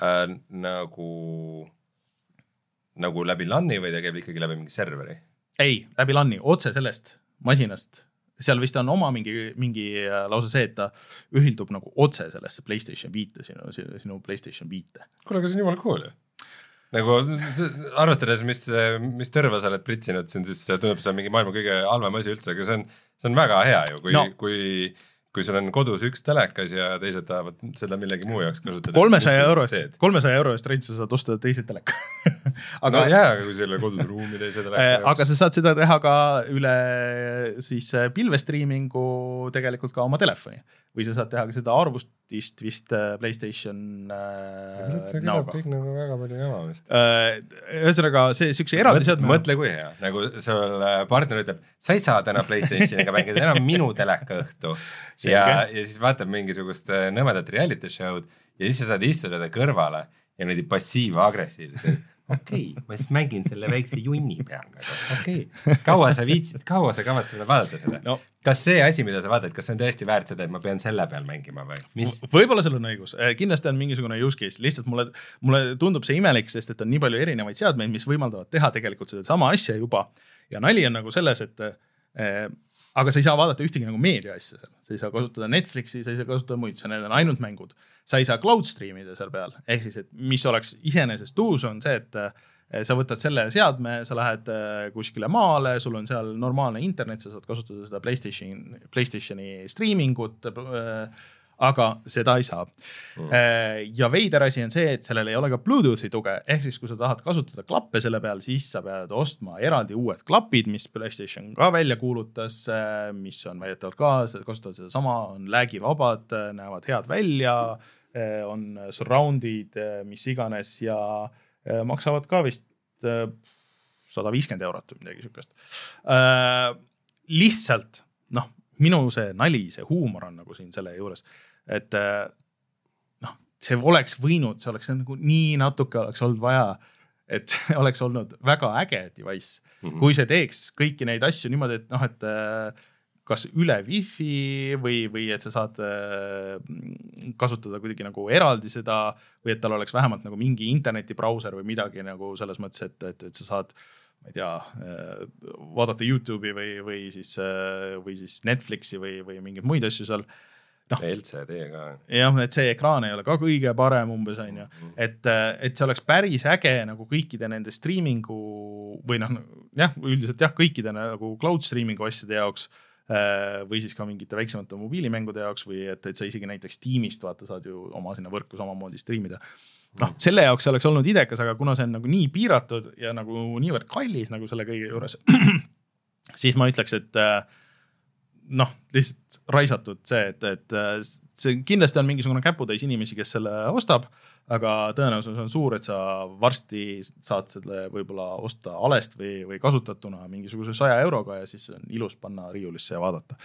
äh,. nagu, nagu läbi LAN-i või ta käib ikkagi läbi mingi serveri? ei, läbi LAN-i, otse sellest masinast seal vist on oma mingi, mingi äh, lausa see, et ta ühildub nagu otse sellesse Playstation viite, sinu, sinu Playstation viite. kuule, aga see on jumala cool ju nagu arvestades, mis, mis tõrva sa oled pritsinud siin, siis tundub, see on mingi maailma kõige halvem asi üldse, aga see on, see on väga hea ju, kui no., kui kui sul on kodus üks telekas ja teised tahavad seda millegi muu jaoks kasutada. kolmesaja euro eest, kolmesaja euro eest rent sa saad osta teise teleka aga no jaa, aga kui sul ei ole kodus ruumi teise teleka jaoks. aga sa saad seda teha ka üle siis äh, pilvestriimingu tegelikult ka oma telefoni või sa saad teha ka seda arvutist vist äh, Playstation äh,. see kõlab kõik nagu väga palju jama vist äh,. ühesõnaga see siukse eraldi seadme. mõtle, kui hea, nagu sul äh, partner ütleb, sa ei saa täna Playstationiga mängida, enam minu teleka õhtu. ja, ja siis vaatab mingisugust nõmedat reality show'd ja siis sa saad istuda kõrvale ja niimoodi passiiv-agressiivselt okei okay,, ma siis mängin selle väikse junni peal nagu, okei okay.. kaua sa viitsid, kaua sa kavatsed vaadata seda no.? kas see asi, mida sa vaatad, kas see on tõesti väärt seda, et ma pean selle peal mängima või mis? võib-olla sul on õigus, äh, kindlasti on mingisugune use case, lihtsalt mulle, mulle tundub see imelik, sest et on nii palju erinevaid seadmeid, mis võimaldavad teha tegelikult sedasama asja juba. ja nali on nagu selles, et äh, aga sa ei saa vaadata ühtegi nagu meedia asja seal, sa ei saa kasutada Netflixi, sa ei saa kasutada muid, need on ainult mängud. sa ei saa cloud stream ida seal peal, ehk siis, et mis oleks iseenesest uus, on see, et eh, sa võtad selle seadme, sa lähed eh, kuskile maale, sul on seal normaalne internet, sa saad kasutada seda Playstation, Playstationi striimingut äh, aga seda ei saa. Mm.. ja veider asi on see, et sellel ei ole ka Bluetoothi tuge, ehk siis kui sa tahad kasutada klappe selle peal, siis sa pead ostma eraldi uued klapid, mis Playstation ka välja kuulutas, äh, mis on väidetavalt ka, kasutavad sedasama, on lag'ivabad, äh, näevad head välja, on surround'id, mis iganes ja maksavad ka vist sada viiskümmend eurot või midagi siukest. lihtsalt minu see nali, see huumor on nagu siin selle juures, et äh, noh, see oleks võinud, see oleks nagu nii natuke oleks olnud vaja, et see oleks olnud väga äge device mm, -hmm. kui see teeks kõiki neid asju niimoodi, et noh, et äh, kas üle wifi või, või et sa saad äh, kasutada kuidagi nagu eraldi seda või et tal oleks vähemalt nagu mingi internetibrauser või midagi nagu selles mõttes, et, et, et sa saad äh, ma ei tea, äh, vaadata Youtube'i või, või siis, äh, või siis Netflixi või, või mingeid muid asju seal noh. LCD ka. jah, et see ekraan ei ole ka kõige parem umbes on ju, mhm. et, äh, et see oleks päris äge nagu kõikide nende striimingu või noh, jah, üldiselt jah, kõikide nagu cloud streaming'u asjade jaoks või siis ka mingite väiksemate mobiilimängude jaoks või et, et sa isegi näiteks tiimist vaata, saad ju oma sinna võrku samamoodi striimida noh, selle jaoks oleks olnud idekas, aga kuna see on nagu nii piiratud ja nagu niivõrd kallis nagu selle kõige juures, siis ma ütleks, et äh, noh, lihtsalt raisatud see, et, et äh, see kindlasti on mingisugune käputäis inimesi, kes selle ostab, aga tõenäosus on suur, et sa varsti saad selle võib-olla osta alest või, või kasutatuna mingisuguse saja euroga ja siis on ilus panna riiulisse ja vaadata.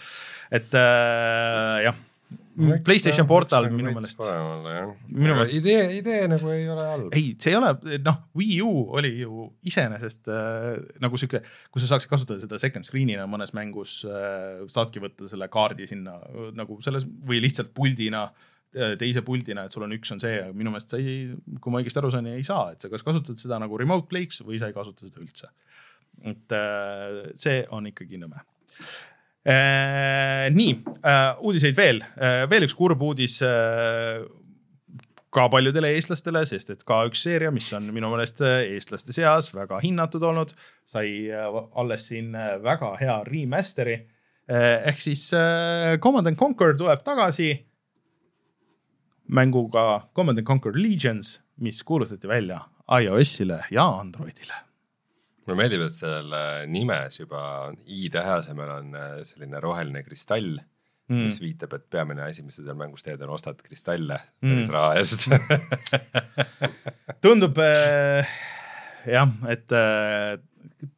et äh, jah PlayStation Portal minu meelest. minu meelest. idee, idee nagu ei ole halb. ei, see ei ole, noh, Wii U oli ju iseenesest äh, nagu sihuke, kus sa saaksid kasutada seda second screen'ina mõnes mängus äh,, saadki võtta selle kaardi sinna nagu selles või lihtsalt puldina äh, teise puldina, et sul on üks on see, aga minu meelest sa ei, kui ma õigesti aru saan, ei saa, et sa kas kasutad seda nagu remote play'ks või sa ei kasuta seda üldse. et äh, see on ikkagi nõme Äh, nii äh,, uudiseid veel. Äh,, veel üks kurb uudis äh, ka paljudele eestlastele, sest et K1 seeria, mis on minu meelest äh, eestlaste seas väga hinnatud olnud, sai äh, alles siin väga hea remaster'i. ehk siis Command and Conquer tuleb tagasi. Mänguga Command and Conquer Legions, mis kuulutati välja iOS-ile ja Androidile mulle meeldib, et seal nimes juba i-tähe asemel on äh, selline roheline kristall mm., mis viitab, et peamine asi, mis sa seal mängus teed, on ostad kristalle päris mm. raha eest tundub äh, jah, et äh,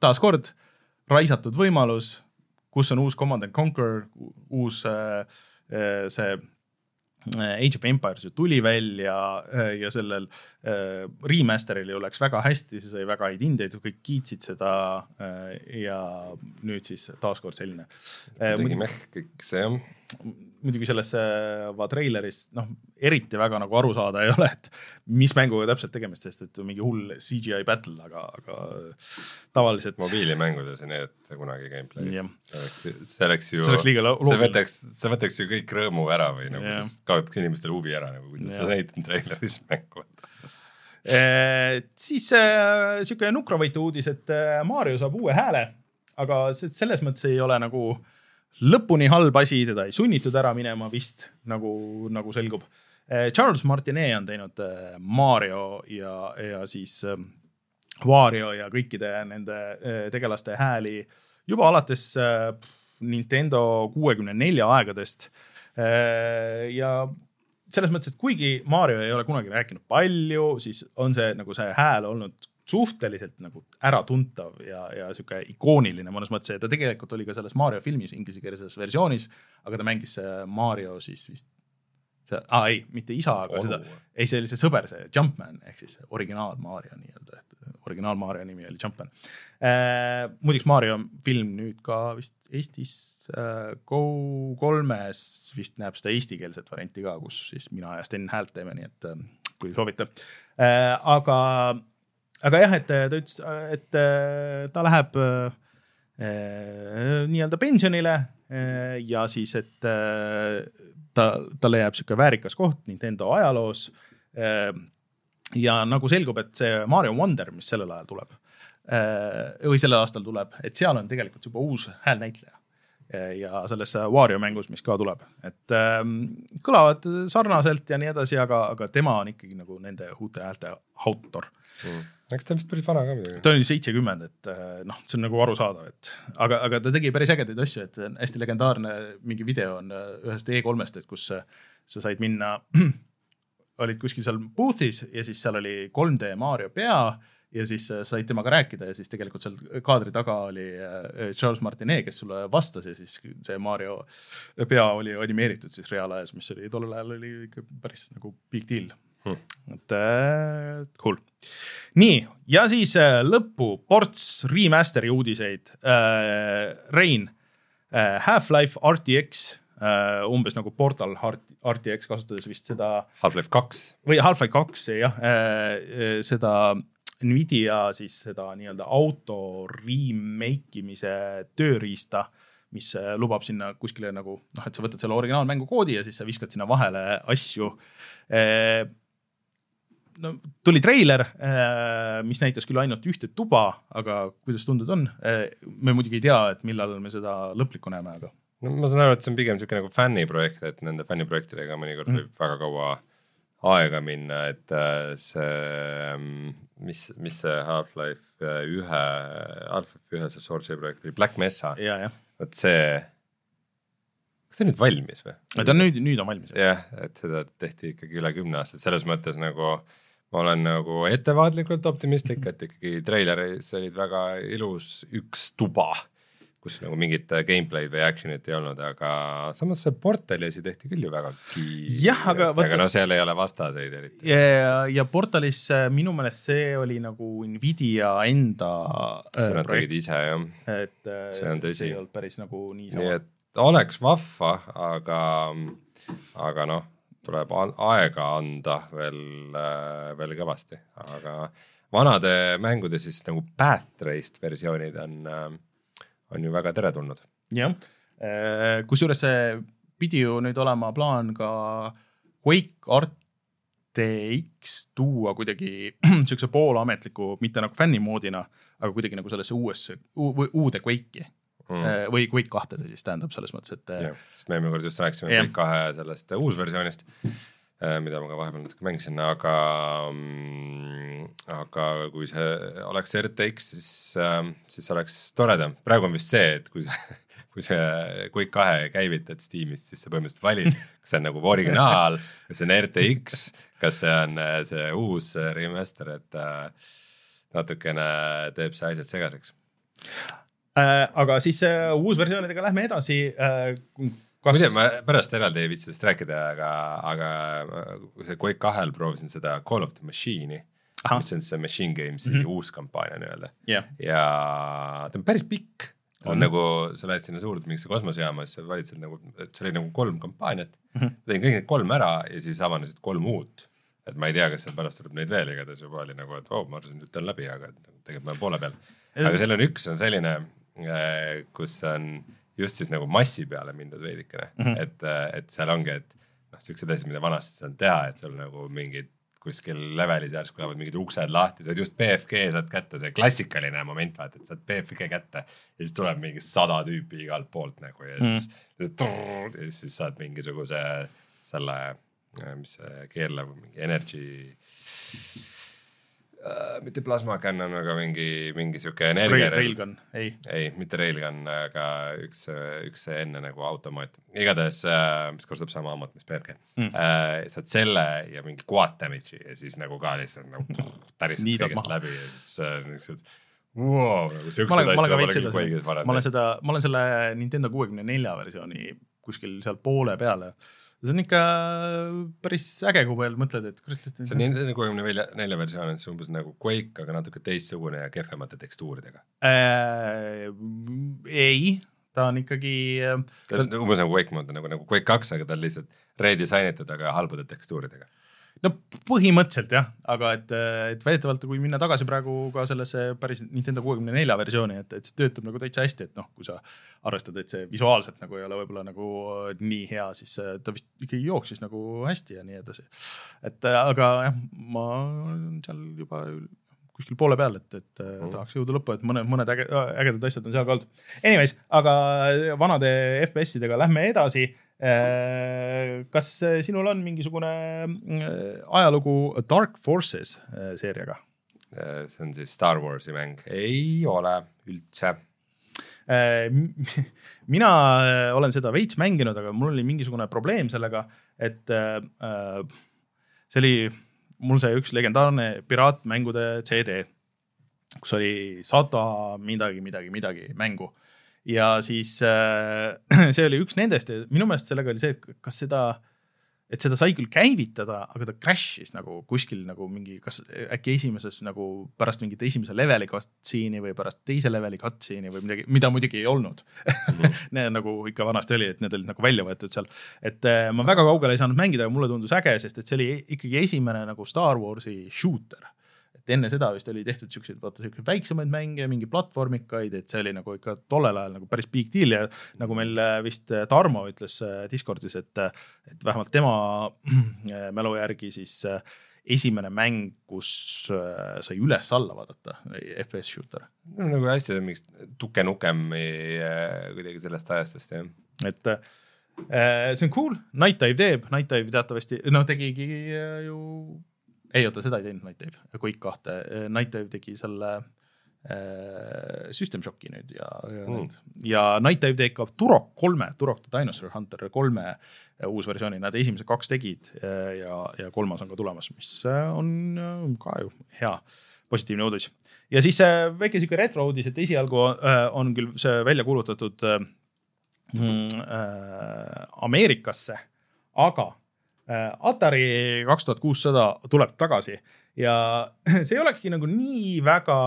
taaskord raisatud võimalus, kus on uus Command and Conquer, uus äh, see Age of Empires ju tuli välja ja sellel remaster'il ju läks väga hästi, see sai väga häid hindeid, kõik kiitsid seda. ja nüüd siis taaskord selline. muidugi meh, kõik see jah muidugi selles treileris noh, eriti väga nagu aru saada ei ole, et mis mänguga täpselt tegemist, sest et mingi hull CGI battle, aga, aga tavaliselt. mobiilimängudes ei näidata kunagi gameplay'i. see oleks, see oleks ju, see võtaks, see võtaks ju kõik rõõmu ära või nagu kaotaks inimestel huvi ära nagu, kuidas sa näitad treileris mängu e,. siis äh, sihuke nukravõitu uudis, et äh, Mario saab uue hääle, aga selles mõttes ei ole nagu äh, lõpuni halb asi, teda ei sunnitud ära minema vist nagu, nagu selgub. Eh, Charles Martinet on teinud eh, Mario ja, ja siis eh, Wario ja kõikide nende tegelaste hääli juba alates Nintendo kuuekümne nelja aegadest. ja selles mõttes, et kuigi Mario ei ole kunagi rääkinud palju, siis on see nagu see hääl olnud suhteliselt nagu äratuntav ja, ja sihuke ikooniline mõnes mõttes ja ta tegelikult oli ka selles Mario filmis inglisekeelses versioonis, aga ta mängis Mario siis vist see, aa ei, mitte isa, aga Onu. seda, ei, see oli see sõber, see Jumpman ehk siis originaal Mario nii-öelda, et originaal Mario nimi oli Jumpman äh,. muideks Mario film nüüd ka vist Eestis äh, Go3-s vist näeb seda eestikeelset varianti ka, kus siis mina ja Sten häält teeme, nii et äh, kui soovite äh,. aga aga jah, et ta ütles, et äh, ta läheb äh, nii-öelda pensionile äh, ja siis, et ta, talle jääb sihuke väärikas koht Nintendo ajaloos. ja nagu selgub, et see Mario Wonder, mis sellel ajal tuleb või sellel aastal tuleb, et seal on tegelikult juba uus häälnäitleja ja selles Wario mängus, mis ka tuleb, et ähm, kõlavad sarnaselt ja nii edasi, aga, aga tema on ikkagi nagu nende uute häälte autor. Mm. Eks ta vist päris vana ka muidugi. ta oli seitsekümmend, et äh, noh, see on nagu arusaadav, et aga, aga ta tegi päris ägedaid asju, et hästi legendaarne mingi video on äh, ühest E3-st, et kus sa said minna, olid kuskil seal booth'is ja siis seal oli 3D Mario pea ja siis äh, said temaga rääkida ja siis tegelikult seal kaadri taga oli Charles Martinet, kes sulle vastas ja siis see Mario pea oli animeeritud siis reaalajas, mis oli tollel ajal oli ikka päris nagu big deal hmm.. et äh, cool. nii, ja siis äh, lõppu ports remaster'i uudiseid äh,. Rein äh,, Half-Life RTX äh, umbes nagu Portal RTX kasutades vist seda. Half-Life kaks. või Half-Life kaks jah äh,, äh, seda Nvidia siis seda nii-öelda auto remake imise tööriista mis äh, lubab sinna kuskile nagu noh, et sa võtad selle originaalmängu koodi ja siis sa viskad sinna vahele asju äh, no tuli treiler, äh, mis näitas küll ainult ühte tuba, aga kuidas tundnud on? Me muidugi ei tea, et millal me seda lõplikku näeme, aga. no ma saan aru, et see on pigem niisugune nagu fänniprojekt, et nende fänniprojektidega mõnikord mm võib väga kaua aega minna, et äh, see, ähm, mis, mis see Half-Life ühe, Half-Life ühe see Source'i projekt oli, Black Mesa, vot see kas ta nüüd valmis või? ta on nüüd, nüüd on valmis. jah, et seda tehti ikkagi üle kümne aasta, et selles mõttes nagu ma olen nagu ettevaatlikult optimistlik, et ikkagi treileris olid väga ilus üks tuba, kus nagu mingit gameplay'd või action'it ei olnud, aga samas see Portalisi tehti küll ju väga jah, aga aga no seal ei ole vastaseid eriti. ja, ja Portalis minu meelest see oli nagu Nvidia enda see nad tegid ise jah. et see, see ei olnud päris nagu niisama. nii et oleks vahva, aga, aga noh, tuleb aega anda veel, äh, veel kõvasti, aga vanade mängude siis nagu Path-Raced versioonid on, äh, on ju väga teretulnud. jah, äh, kusjuures see pidi ju nüüd olema plaan ka Quake RTX tuua kuidagi siukse poolametliku, mitte nagu fännimoodina, aga kuidagi nagu sellesse uuesse, uude Quake'i mm. Äh, või Quake kahte see siis tähendab selles mõttes, et. Äh, sest me eelmine kord just rääkisime. Quake kahe sellest uusversioonist, mida ma ka vahepeal natuke mängisin, aga, mm, aga kui see oleks RTX, siis, siis oleks toredam. praegu on vist see, et kui sa kui see Quake kahe käivitad Steamis, siis sa põhimõtteliselt valid, kas see on nagu originaal, kas see on RTX, kas see on see uus remaster, et natukene teeb see asjad segaseks Äh, aga siis äh, uusversioonidega lähme edasi. Äh, Kas... muide, ma pärast eraldi ei viitsi sellest rääkida, aga, aga see Quake kahel proovisin seda Call of the Machine'i, mis on see Machine Games'i mm -hmm. uus kampaania nii-öelda yeah. ja ta on päris pikk on mm -hmm. nagu, sa lähed sinna suurde mingisse kosmosejaama, siis sa valid seal nagu, et seal oli nagu kolm kampaaniat mm. -hmm. tegin kõik need kolm ära ja siis avanesid kolm uut. et ma ei tea, kas seal pärast tuleb neid veel, igatahes juba oli nagu, et vau oh,, ma arvasin, et ta on läbi, aga tegelikult ma olen poole peal. aga seal on üks on selline, äh, kus on just siis nagu massi peale mindud veidikene mm, -hmm. et, äh, et seal ongi, et noh, siuksed asjad, mida vanasti saanud teha, et sul nagu mingid kuskil levelis järsku lähevad mingid uksed lahti, saad just BFG saad kätte, see klassikaline moment, vaata, et saad BFG kätte ja siis tuleb mingi sada tüüpi igalt poolt nagu ja siis mm., ja siis saad mingisuguse selle, mis see keerlev mingi energy äh, mitte plasma cannon, aga mingi, mingi sihuke energia Rail,. Railgun, ei. ei, mitte railgun, aga üks, üks enne nagu automaat, igatahes äh,, mis kostab sama ammut, mis BFG mm.. Äh, saad selle ja mingi quad damage'i ja siis nagu ka lihtsalt nagu täristad kõigest läbi ja siis äh, niisugused wow, nagu siuksed asjad pole küll Quake'is varem. ma olen seda, ma olen selle Nintendo kuuekümne nelja versiooni kuskil seal poole peale äh, see on ikka päris äge, kui veel mõtled, et kurat, see on Nintendo kuuekümne nelja, nelja versioon, et see umbes nagu Quake, aga natuke teistsugune ja kehvemate tekstuuridega äh,. ei, ta on ikkagi. ta on umbes nagu Quake mode nagu, nagu Quake kaks, aga ta on lihtsalt redisainitud, aga halbade tekstuuridega no põhimõtteliselt jah, aga et, et väidetavalt, kui minna tagasi praegu ka sellesse päris Nintendo kuuekümne nelja versiooni, et, et see töötab nagu täitsa hästi, et noh, kui sa arvestad, et see visuaalselt nagu ei ole võib-olla nagu nii hea, siis ta vist ikkagi jooksis nagu hästi ja nii edasi. et aga jah, ma olen seal juba kuskil poole peal, et, et mm. tahaks jõuda lõppu, et mõned, mõned äge, ägedad asjad on seal ka olnud. Anyways, aga vanade FPS-idega lähme edasi Äh, kas äh, sinul on mingisugune äh, ajalugu Dark Forces seeriaga? see on siis Star Warsi mäng, ei ole üldse. Mina olen seda veits mänginud, aga mul oli mingisugune probleem sellega, et see oli mul see üks legendaarne piraatmängude CD, kus oli sada midagi, midagi, midagi mängu ja siis äh, see oli üks nendest ja minu meelest sellega oli see, et kas seda, et seda sai küll käivitada, aga ta crash'is nagu kuskil nagu mingi, kas äkki esimeses nagu pärast mingit esimese leveli cutscene'i või pärast teise leveli cutscene'i või midagi, mida muidugi ei olnud mm. Need nagu ikka vanasti oli, et need olid nagu välja võetud seal. et äh, ma väga kaugele ei saanud mängida, aga mulle tundus äge, sest et see oli ikkagi esimene nagu Star Warsi shooter et enne seda vist oli tehtud siukseid, vaata siukseid väiksemaid mänge, mingi platvormikaid, et see oli nagu ikka tollel ajal nagu päris big deal ja nagu meil äh, vist äh, Tarmo ütles äh, Discordis, et, et vähemalt tema mälu järgi siis esimene mäng, kus sai üles-alla vaadata, FPS shooter. no nagu hästi mingist Duke Nukem kuidagi sellest ajastust jah. et see on cool, Night Dive teeb, Night Dive teatavasti, noh, tegigi ju ei oota, seda ei teinud Night Dive, Quake kahte, Night Dive tegi selle äh, System Shocki nüüd ja, ja mm., ja Night Dive teeb ka Turok kolme, Turok the Dinosaur Hunter kolme äh, uus versiooni, nad esimesed kaks tegid äh, ja, ja kolmas on ka tulemas, mis äh, on ka ju hea positiivne uudis. ja siis väike sihuke retro uudis, et esialgu on küll see välja kuulutatud mm, Ameerikasse, aga Äh, Atari kaks tuhat kuussada tuleb tagasi ja see ei olekski nagu nii väga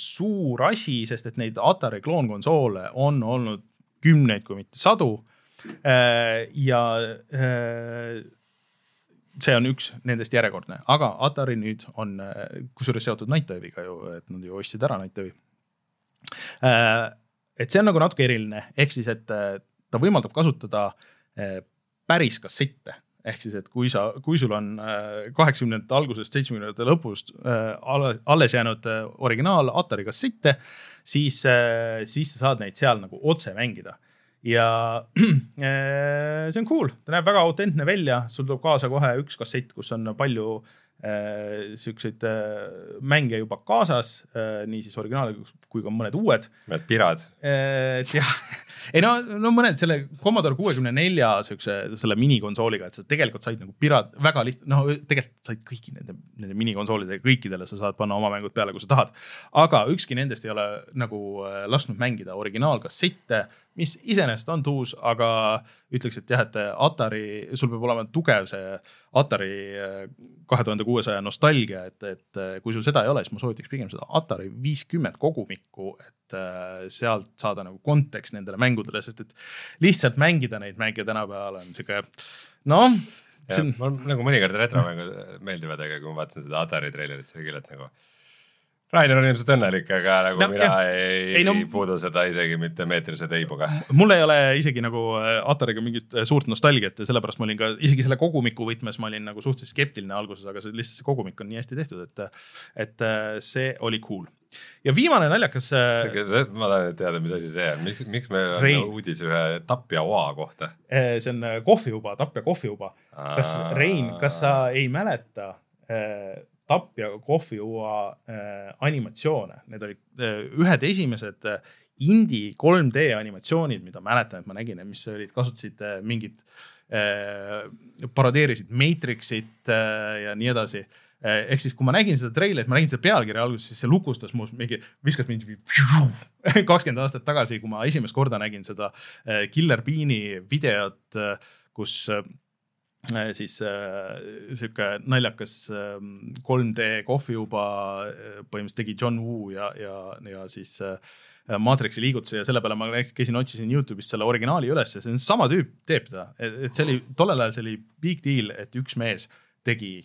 suur asi, sest et neid Atari kloonkonsoole on olnud kümneid, kui mitte sadu. Äh, ja äh, see on üks nendest järjekordne, aga Atari nüüd on kusjuures seotud Night Dive'iga ju, et nad ju ostsid ära Night Dive'i. et see on nagu natuke eriline, ehk siis, et ta võimaldab kasutada päris kassette ehk siis, et kui sa, kui sul on äh, kaheksakümnendate algusest, seitsmekümnendate lõpust äh, alles jäänud äh, originaal Atari kassette, siis, siis sa saad neid seal nagu otse mängida. ja see on cool, ta näeb väga autentne välja, sul tuleb kaasa kohe üks kassett, kus on palju äh, siukseid äh, mänge juba kaasas äh,, nii siis originaal kui ka mõned uued. mõned pirad äh,. jah, ei no, no mõned selle Commodore kuuekümne nelja siukse selle minikonsooliga, et sa tegelikult said nagu pirad väga liht-, noh, tegelikult said kõigi nende, nende minikonsoolidega kõikidele sa saad panna oma mängud peale, kui sa tahad. aga ükski nendest ei ole nagu äh, lasknud mängida originaalkassette mis iseenesest on tuus, aga ütleks, et jah, et Atari, sul peab olema tugev see Atari kahe tuhande kuuesaja nostalgia, et, et eh, kui sul seda ei ole, siis ma soovitaks pigem seda Atari viiskümmend kogumikku, et eh, sealt saada nagu kontekst nendele mängudele, sest et lihtsalt mängida neid mänge tänapäeval on sihuke noh. On... mul nagu mõnikord retromängud meeldivad, aga kui ma vaatasin seda Atari treilerit, siis oli küll, et nagu Rainer on ilmselt õnnelik, aga nagu no, mina jah. ei, ei no, puudu seda isegi mitte meetrise teibuga. mul ei ole isegi nagu äh, Atariga mingit äh, suurt nostalgiat ja sellepärast ma olin ka isegi selle kogumiku võtmes ma olin nagu suhteliselt skeptiline alguses, aga see lihtsalt see kogumik on nii hästi tehtud, et, et äh, see oli cool. ja viimane naljakas. ma tahan teada, mis asi see on, miks, miks meil on Rein. uudis ühe tapja oa kohta? see on kohviuba, tapja kohviuba. kas Rein, kas sa ei mäleta? Tapja kohviuua äh, animatsioone, need olid äh, ühed esimesed äh, indie 3D animatsioonid, mida mäletan, et ma nägin, mis olid, kasutasid äh, mingit äh,, parodeerisid Matrixit äh, ja nii edasi. Äh, ehk siis, kui ma nägin seda treilerit, ma nägin seda pealkirja alguses, siis see lukustas mu mingi, viskas mind kakskümmend aastat tagasi, kui ma esimest korda nägin seda äh, Killer Beani videot, kus Äh, siis äh, sihuke naljakas äh, 3D kohviuba äh, põhimõtteliselt tegi John Woo ja, ja, ja siis äh, Matrixi liigutusi ja selle peale ma käisin, otsisin Youtube'ist selle originaali üles ja see on sama tüüp teeb seda, et see oli tollel ajal see oli big deal, et üks mees tegi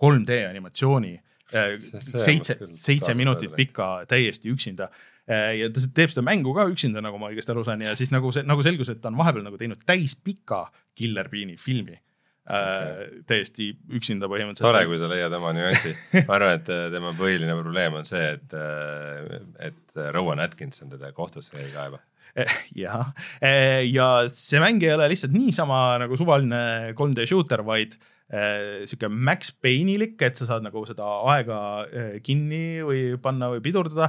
3D animatsiooni äh, seitse, seitse minutit pika täiesti üksinda. Äh, ja ta teeb seda mängu ka üksinda, nagu ma õigesti aru saan ja siis nagu see, nagu selgus, et ta on vahepeal nagu teinud täispika Killer Beani filmi Okay. Äh, täiesti üksinda põhimõtteliselt. tore, kui sa leiad oma nüansi. ma arvan, et äh, tema põhiline probleem on see, et, äh, et Rowan Atkinson teda kohtusse ei kaeba jah, ja see mäng ei ole lihtsalt niisama nagu suvaline 3D shooter, vaid sihuke Max Payne'ilik, et sa saad nagu seda aega kinni või panna või pidurdada.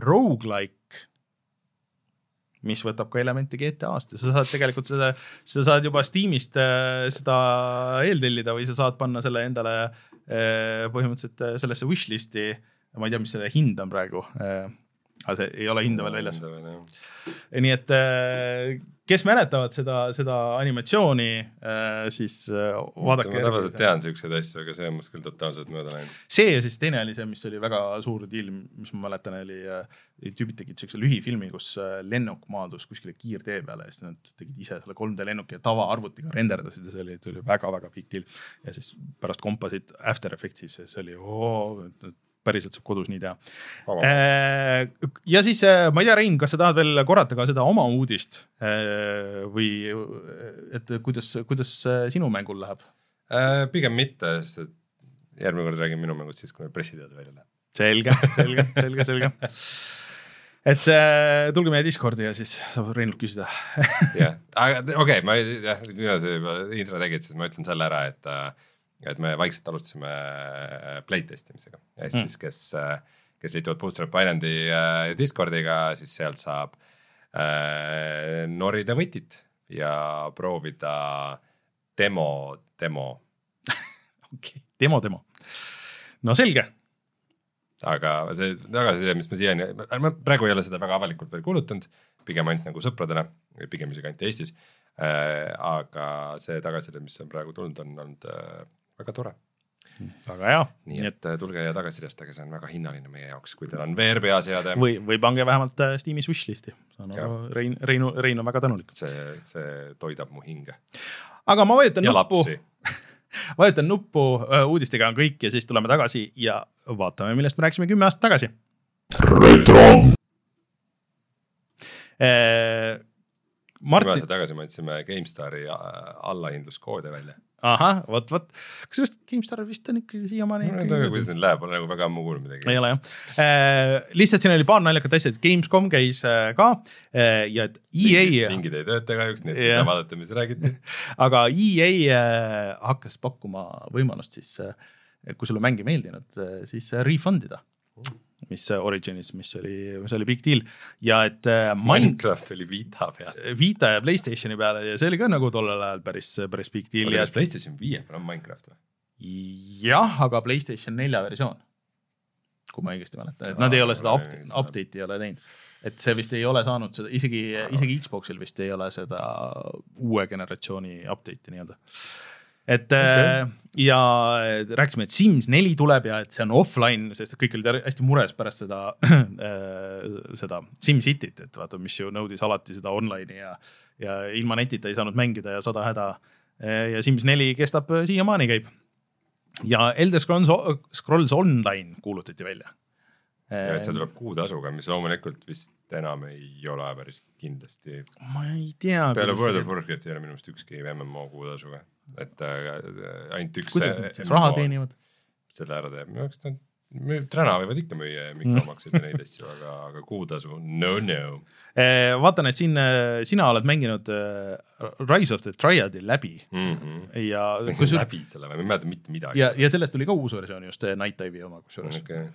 Rogu-like mis võtab ka elemente GTA-st ja sa saad tegelikult seda, sa saad juba Steamist äh, seda eeltellida või sa saad panna selle endale äh, põhimõtteliselt äh, sellesse wish list'i. ma ei tea, mis selle hind on praegu aga see ei ole hinda veel väljas. nii et kes mäletavad seda, seda animatsiooni, äh, siis äh, vaadake. ma tavaliselt tean siukseid asju, aga see on must küll totaalselt mööda läinud. see ja siis teine oli see, mis oli väga suur deal, mis ma mäletan, oli, äh, tüübid tegid siukse lühifilmi, kus lennuk maadus kuskile kiirtee peale ja siis nad tegid ise selle 3D lennuki ja tavaarvutiga renderdasid ja see oli, oli väga-väga big deal. ja siis pärast kompasid After Effectsis ja see oli oo, päriselt saab kodus nii teha. Äh, ja siis äh, ma ei tea, Rein, kas sa tahad veel korrata ka seda oma uudist äh, või et kuidas, kuidas sinu mängul läheb? pigem mitte, sest et järgmine kord räägin minu mängust siis, kui meil pressiteade välja läheb. selge, selge, selge, selge et äh, tulge meie Discordi ja siis saab Reinult küsida jah, aga okei okay,, ma jah, kuna sa juba intro tegid, siis ma ütlen selle ära, et äh, et me vaikselt alustasime äh, playtest imisega, ehk mm. siis kes, äh, kes liituvad Bootstrap Islandi äh, Discordiga, siis sealt saab äh, norida võtit ja proovida demo, demo okei okay., demo, demo. no selge. aga see tagasiside, mis ma siiani, ma praegu ei ole seda väga avalikult veel kuulutanud, pigem ainult nagu sõpradele, pigem isegi ainult Eestis äh,. aga see tagasiside, mis on praegu tulnud, on olnud äh, väga tore väga hea. nii et äh, tulge ja tagasisidestage, see on väga hinnaline meie jaoks, kui teil on VR peas heade. või, või pange vähemalt äh, Steamis wishlist'i, Rein, Reinu, Rein on väga tänulik. see, see toidab mu hinge. aga ma vajutan nuppu vajutan nuppu, äh, uudistega on kõik ja siis tuleme tagasi ja vaatame, millest me rääkisime kümme aastat tagasi. retro. Martin. kümme aastat tagasi me andsime GameStari allahindluskoode välja ahah, vot, vot, kusjuures GameStar vist on ikkagi siiamaani. ma ei tea, kuidas neil läheb, olen nagu väga ammu kuulnud midagi. ei ole jah äh,, lihtsalt siin oli paar naljakat asja, et Gamescom käis äh, ka äh, ja et EA. pingid ei tööta kahjuks, nii et ei saa vaadata, mis räägiti aga EA äh, hakkas pakkuma võimalust siis äh, kui sulle mäng ei meeldinud, siis refund ida mis Originis, mis oli, mis oli big deal ja et äh, Minecraft oli Vita peal. Vita ja Playstationi peale ja see oli ka nagu tollel ajal päris, päris big deal. kas Playstation viie peal on Minecraft või? jah, aga Playstation nelja versioon, kui ma õigesti mäletan, et nad ei ole seda up, update'i ei ole teinud. et see vist ei ole saanud seda, isegi, isegi Xbox'il vist ei ole seda uue generatsiooni update'i nii-öelda et okay. Äh, ja rääkisime, et Sims neli tuleb ja et see on offline, sest kõik olid hästi mures pärast seda äh, seda SimCityt, et vaata, mis ju nõudis alati seda online'i ja, ja ilma netita ei saanud mängida ja sada häda. Äh, ja Sims neli kestab siiamaani käib. ja Elder Scrolls, Scrolls Online kuulutati välja. ja et see tuleb kuutasuga, mis loomulikult vist enam ei ole päris kindlasti. ma ei tea. peale World of Warcrafti ei ole minu meelest ükski MMO kuutasuga et äh, ainult üks. kuidas nad siis raha teenivad? selle ära teeb, no eks nad täna võivad ikka müüa mikromakseid ja neid asju, aga, aga kuutasu no no. Eh, vaatan, et siin äh, sina oled mänginud äh, Rise of the Triad'i läbi mm. -hmm. ja. läbi selle või, ma ei mäleta mitte midagi. ja, ja sellest tuli ka uus versioon just, Night Dive'i oma kusjuures okay..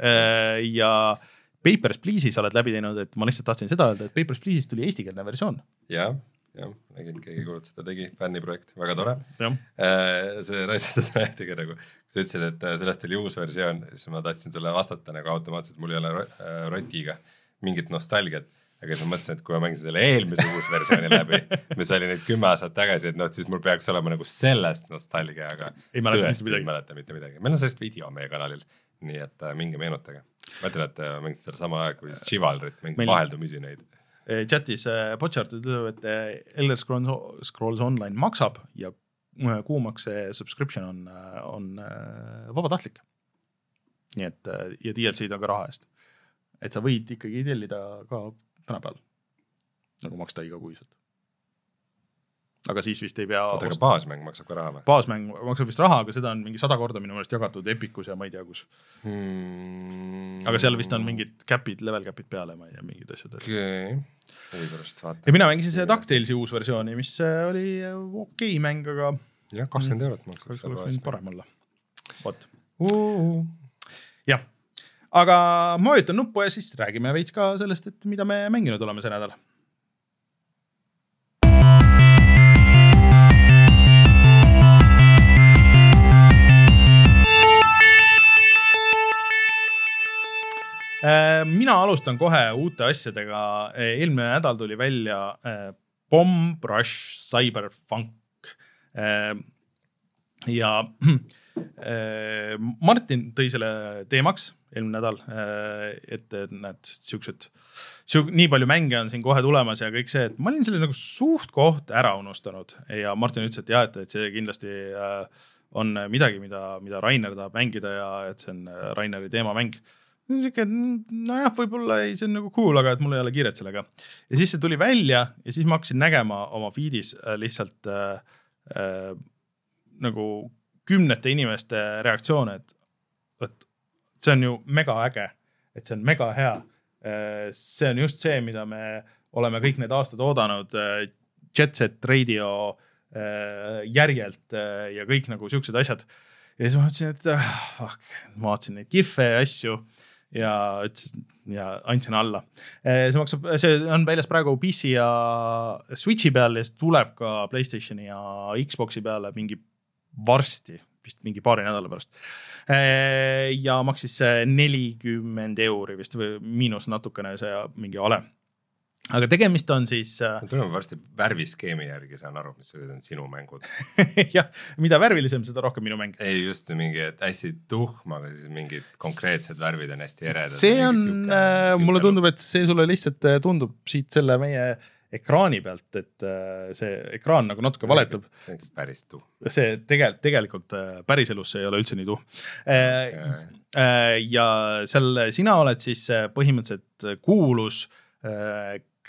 ja Papers, Please'i sa oled läbi teinud, et ma lihtsalt tahtsin seda öelda, et Papers, Please'ist tuli eestikeelne versioon. jah jah, nägin, keegi kuulutas seda tegi, fänniprojekt, väga tore. Äh, see raisatud näitega nagu, sa ütlesid, et äh, sellest oli uus versioon, siis ma tahtsin sulle vastata nagu automaatselt, mul ei ole äh, rotiga mingit nostalgiat. Aga siis ma mõtlesin, et kui ma mängisin selle eelmise uusversiooni läbi, mis oli nüüd kümme aastat tagasi, et noh, siis mul peaks olema nagu sellest nostalgia, aga ei midagi. ei mäleta mitte midagi, meil on sellest video meie kanalil, nii et äh, minge meenutage. ma ütlen, et äh, mängisin seda sama aega kui Chivalry't, mingit meil... vaheldumisi neid chatis Botchart eh, ütleb, et eh, Elder Scrolls, Scrolls Online maksab ja kuumakse subscription on, on vabatahtlik. nii et ja DLC-d on ka raha eest. et sa võid ikkagi tellida ka tänapäeval nagu maksta igakuiselt aga siis vist ei pea. oota, aga baasmäng maksab ka raha või? baasmäng maksab vist raha, aga seda on mingi sada korda minu meelest jagatud Epicus ja ma ei tea kus hmm.. aga seal vist on mingid cap'id, level cap'id peale, ma ei tea, mingid asjad. okei okay., huvi pärast vaatan. ja mina mängisin seda DuckTalesi uus versiooni, mis äh, oli okei okay mäng, aga. jah, kakskümmend eurot maksab. oleks võinud parem olla, vot uh.. jah, aga ma vajutan nuppu ja siis räägime veits ka sellest, et mida me mänginud oleme see nädal mina alustan kohe uute asjadega. Äh, eelmine nädal tuli välja äh, Bomb Rush Cyberpunk. ja Martin tõi selle teemaks eelmine nädal, et, näed, siuksed, nii palju mänge on siin kohe tulemas ja kõik see, et ma olin selle nagu suht-koht ära unustanud ja Martin ütles, et jah, et, et see kindlasti on midagi, mida, mida Rainer tahab mängida ja et see on Raineri teemamäng sihuke, nojah, võib-olla ei, see on nagu cool, aga et mul ei ole kiiret sellega. ja siis see tuli välja ja siis ma hakkasin nägema oma feed'is äh, lihtsalt äh, äh, nagu kümnete inimeste reaktsioone, et, et see on ju mega äge, et see on mega hea äh,. see on just see, mida me oleme kõik need aastad oodanud äh, Jet Set Radio äh, järjelt äh, ja kõik nagu siuksed asjad ja siis ma mõtlesin, et ah, fuck, ma vaatasin neid kihve ja asju ja ütlesin ja andsin alla. Eh, see maksab, see on väljas praegu PC ja Switch'i peal ja see tuleb ka Playstationi ja Xbox'i peale mingi varsti, vist mingi paari nädala pärast. Eh, ja maksis nelikümmend euri vist või miinus natukene see mingi ale aga tegemist on siis äh.... tuleme varsti värviskeemi järgi, saan aru, mis on sinu mängud jah, mida värvilisem, seda rohkem minu mäng. ei, just mingi hästi tuhm, aga siis mingid konkreetsed värvid on hästi eredad. see on, äh, mulle tundub, et see sulle lihtsalt äh, tundub siit selle meie ekraani pealt, et äh, see ekraan nagu natuke valetab. see on päris tuhm. see tegelikult, tegelikult päriselus see ei ole üldse nii tuhm okay.. ja seal sina oled siis põhimõtteliselt kuulus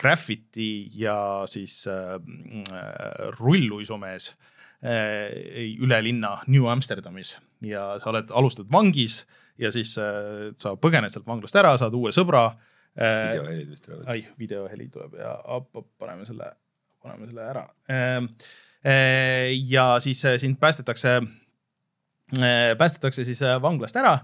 Graffiti ja siis äh, rulluisumees äh, üle linna New Amsterdamis ja sa oled, alustad vangis ja siis äh, sa põgened sealt vanglast ära, saad uue sõbra äh,. videohelid vist tulevad. ai, videoheli tuleb ja op, op, paneme selle, paneme selle ära äh,. Äh, ja siis äh, sind päästetakse päästetakse siis vanglast ära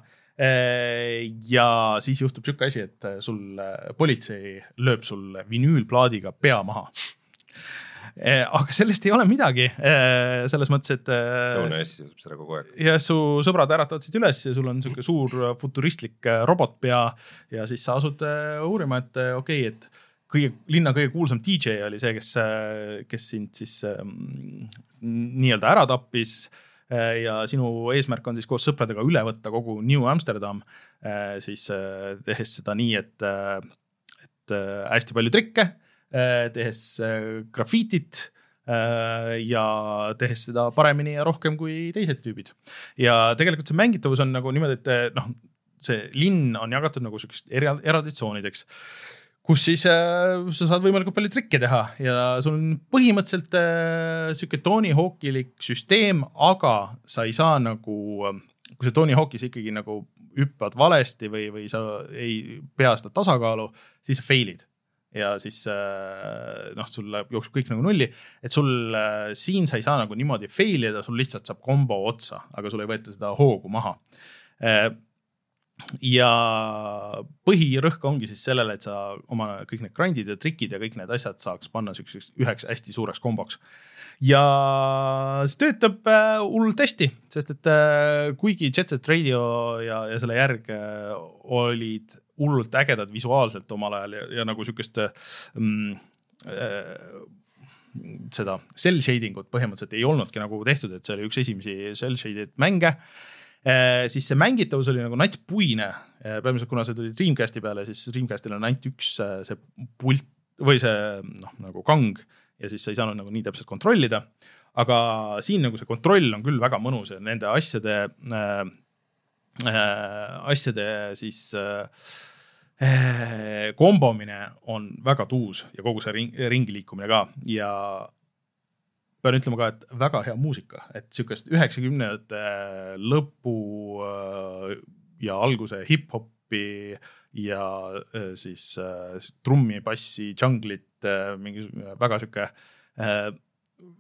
ja siis juhtub sihuke asi, et sul politsei lööb sul vinüülplaadiga pea maha aga sellest ei ole midagi, selles mõttes, et. Joe Nash juhtub seda kogu aeg. ja su sõbrad äratavad sind üles ja sul on sihuke suur futuristlik robotpea ja siis sa asud uurima, et okei okay,, et kõige, linna kõige kuulsam DJ oli see, kes, kes sind siis ähm, nii-öelda ära tappis ja sinu eesmärk on siis koos sõpradega üle võtta kogu New Amsterdam, siis tehes seda nii, et, et hästi palju trikke Äh, tehes äh, grafiitit äh, ja tehes seda paremini ja rohkem kui teised tüübid. ja tegelikult see mängitavus on nagu niimoodi, et noh, see linn on jagatud nagu siukest eraldi tsoonideks kus siis äh, sa saad võimalikult palju trikke teha ja sul on põhimõtteliselt äh, sihuke Tony Hawk'ilik süsteem, aga sa ei saa nagu, kui sa Tony Hawk'is ikkagi nagu hüppad valesti või, või sa ei pea seda tasakaalu, siis sa fail'id ja siis äh, noh, sul jookseb kõik nagu nulli, et sul äh, siin sa ei saa nagu niimoodi fail ida, sul lihtsalt saab kombo otsa, aga sul ei võeta seda hoogu maha. Äh, ja põhirõhk ongi siis sellele, et sa oma kõik need grind'id ja trikid ja kõik need asjad saaks panna siukseks üheks hästi suureks komboks. ja see töötab hullult hästi, sest et kuigi Jet Set Radio ja, ja selle järg olid hullult ägedad visuaalselt omal ajal ja, ja nagu sihukest mm, äh, seda cell shading ut põhimõtteliselt ei olnudki nagu tehtud, et see oli üks esimesi cell shaded mänge äh,. Siis see mängitavus oli nagu nats puine äh,, peamiselt kuna see tuli Dreamcasti peale, siis Dreamcastil on ainult üks äh, see pult või see noh, nagu kang ja siis sa ei saanud nagu nii täpselt kontrollida. aga siin nagu see kontroll on küll väga mõnus ja nende asjade äh, äh, asjade siis äh, kombomine on väga tuus ja kogu see ring, ringi liikumine ka ja pean ütlema ka, et väga hea muusika, et sihukest üheksakümnendate lõpu äh, ja alguse hip-hopi ja äh, siis äh, trummi, bassi, džunglit, mingi väga sihuke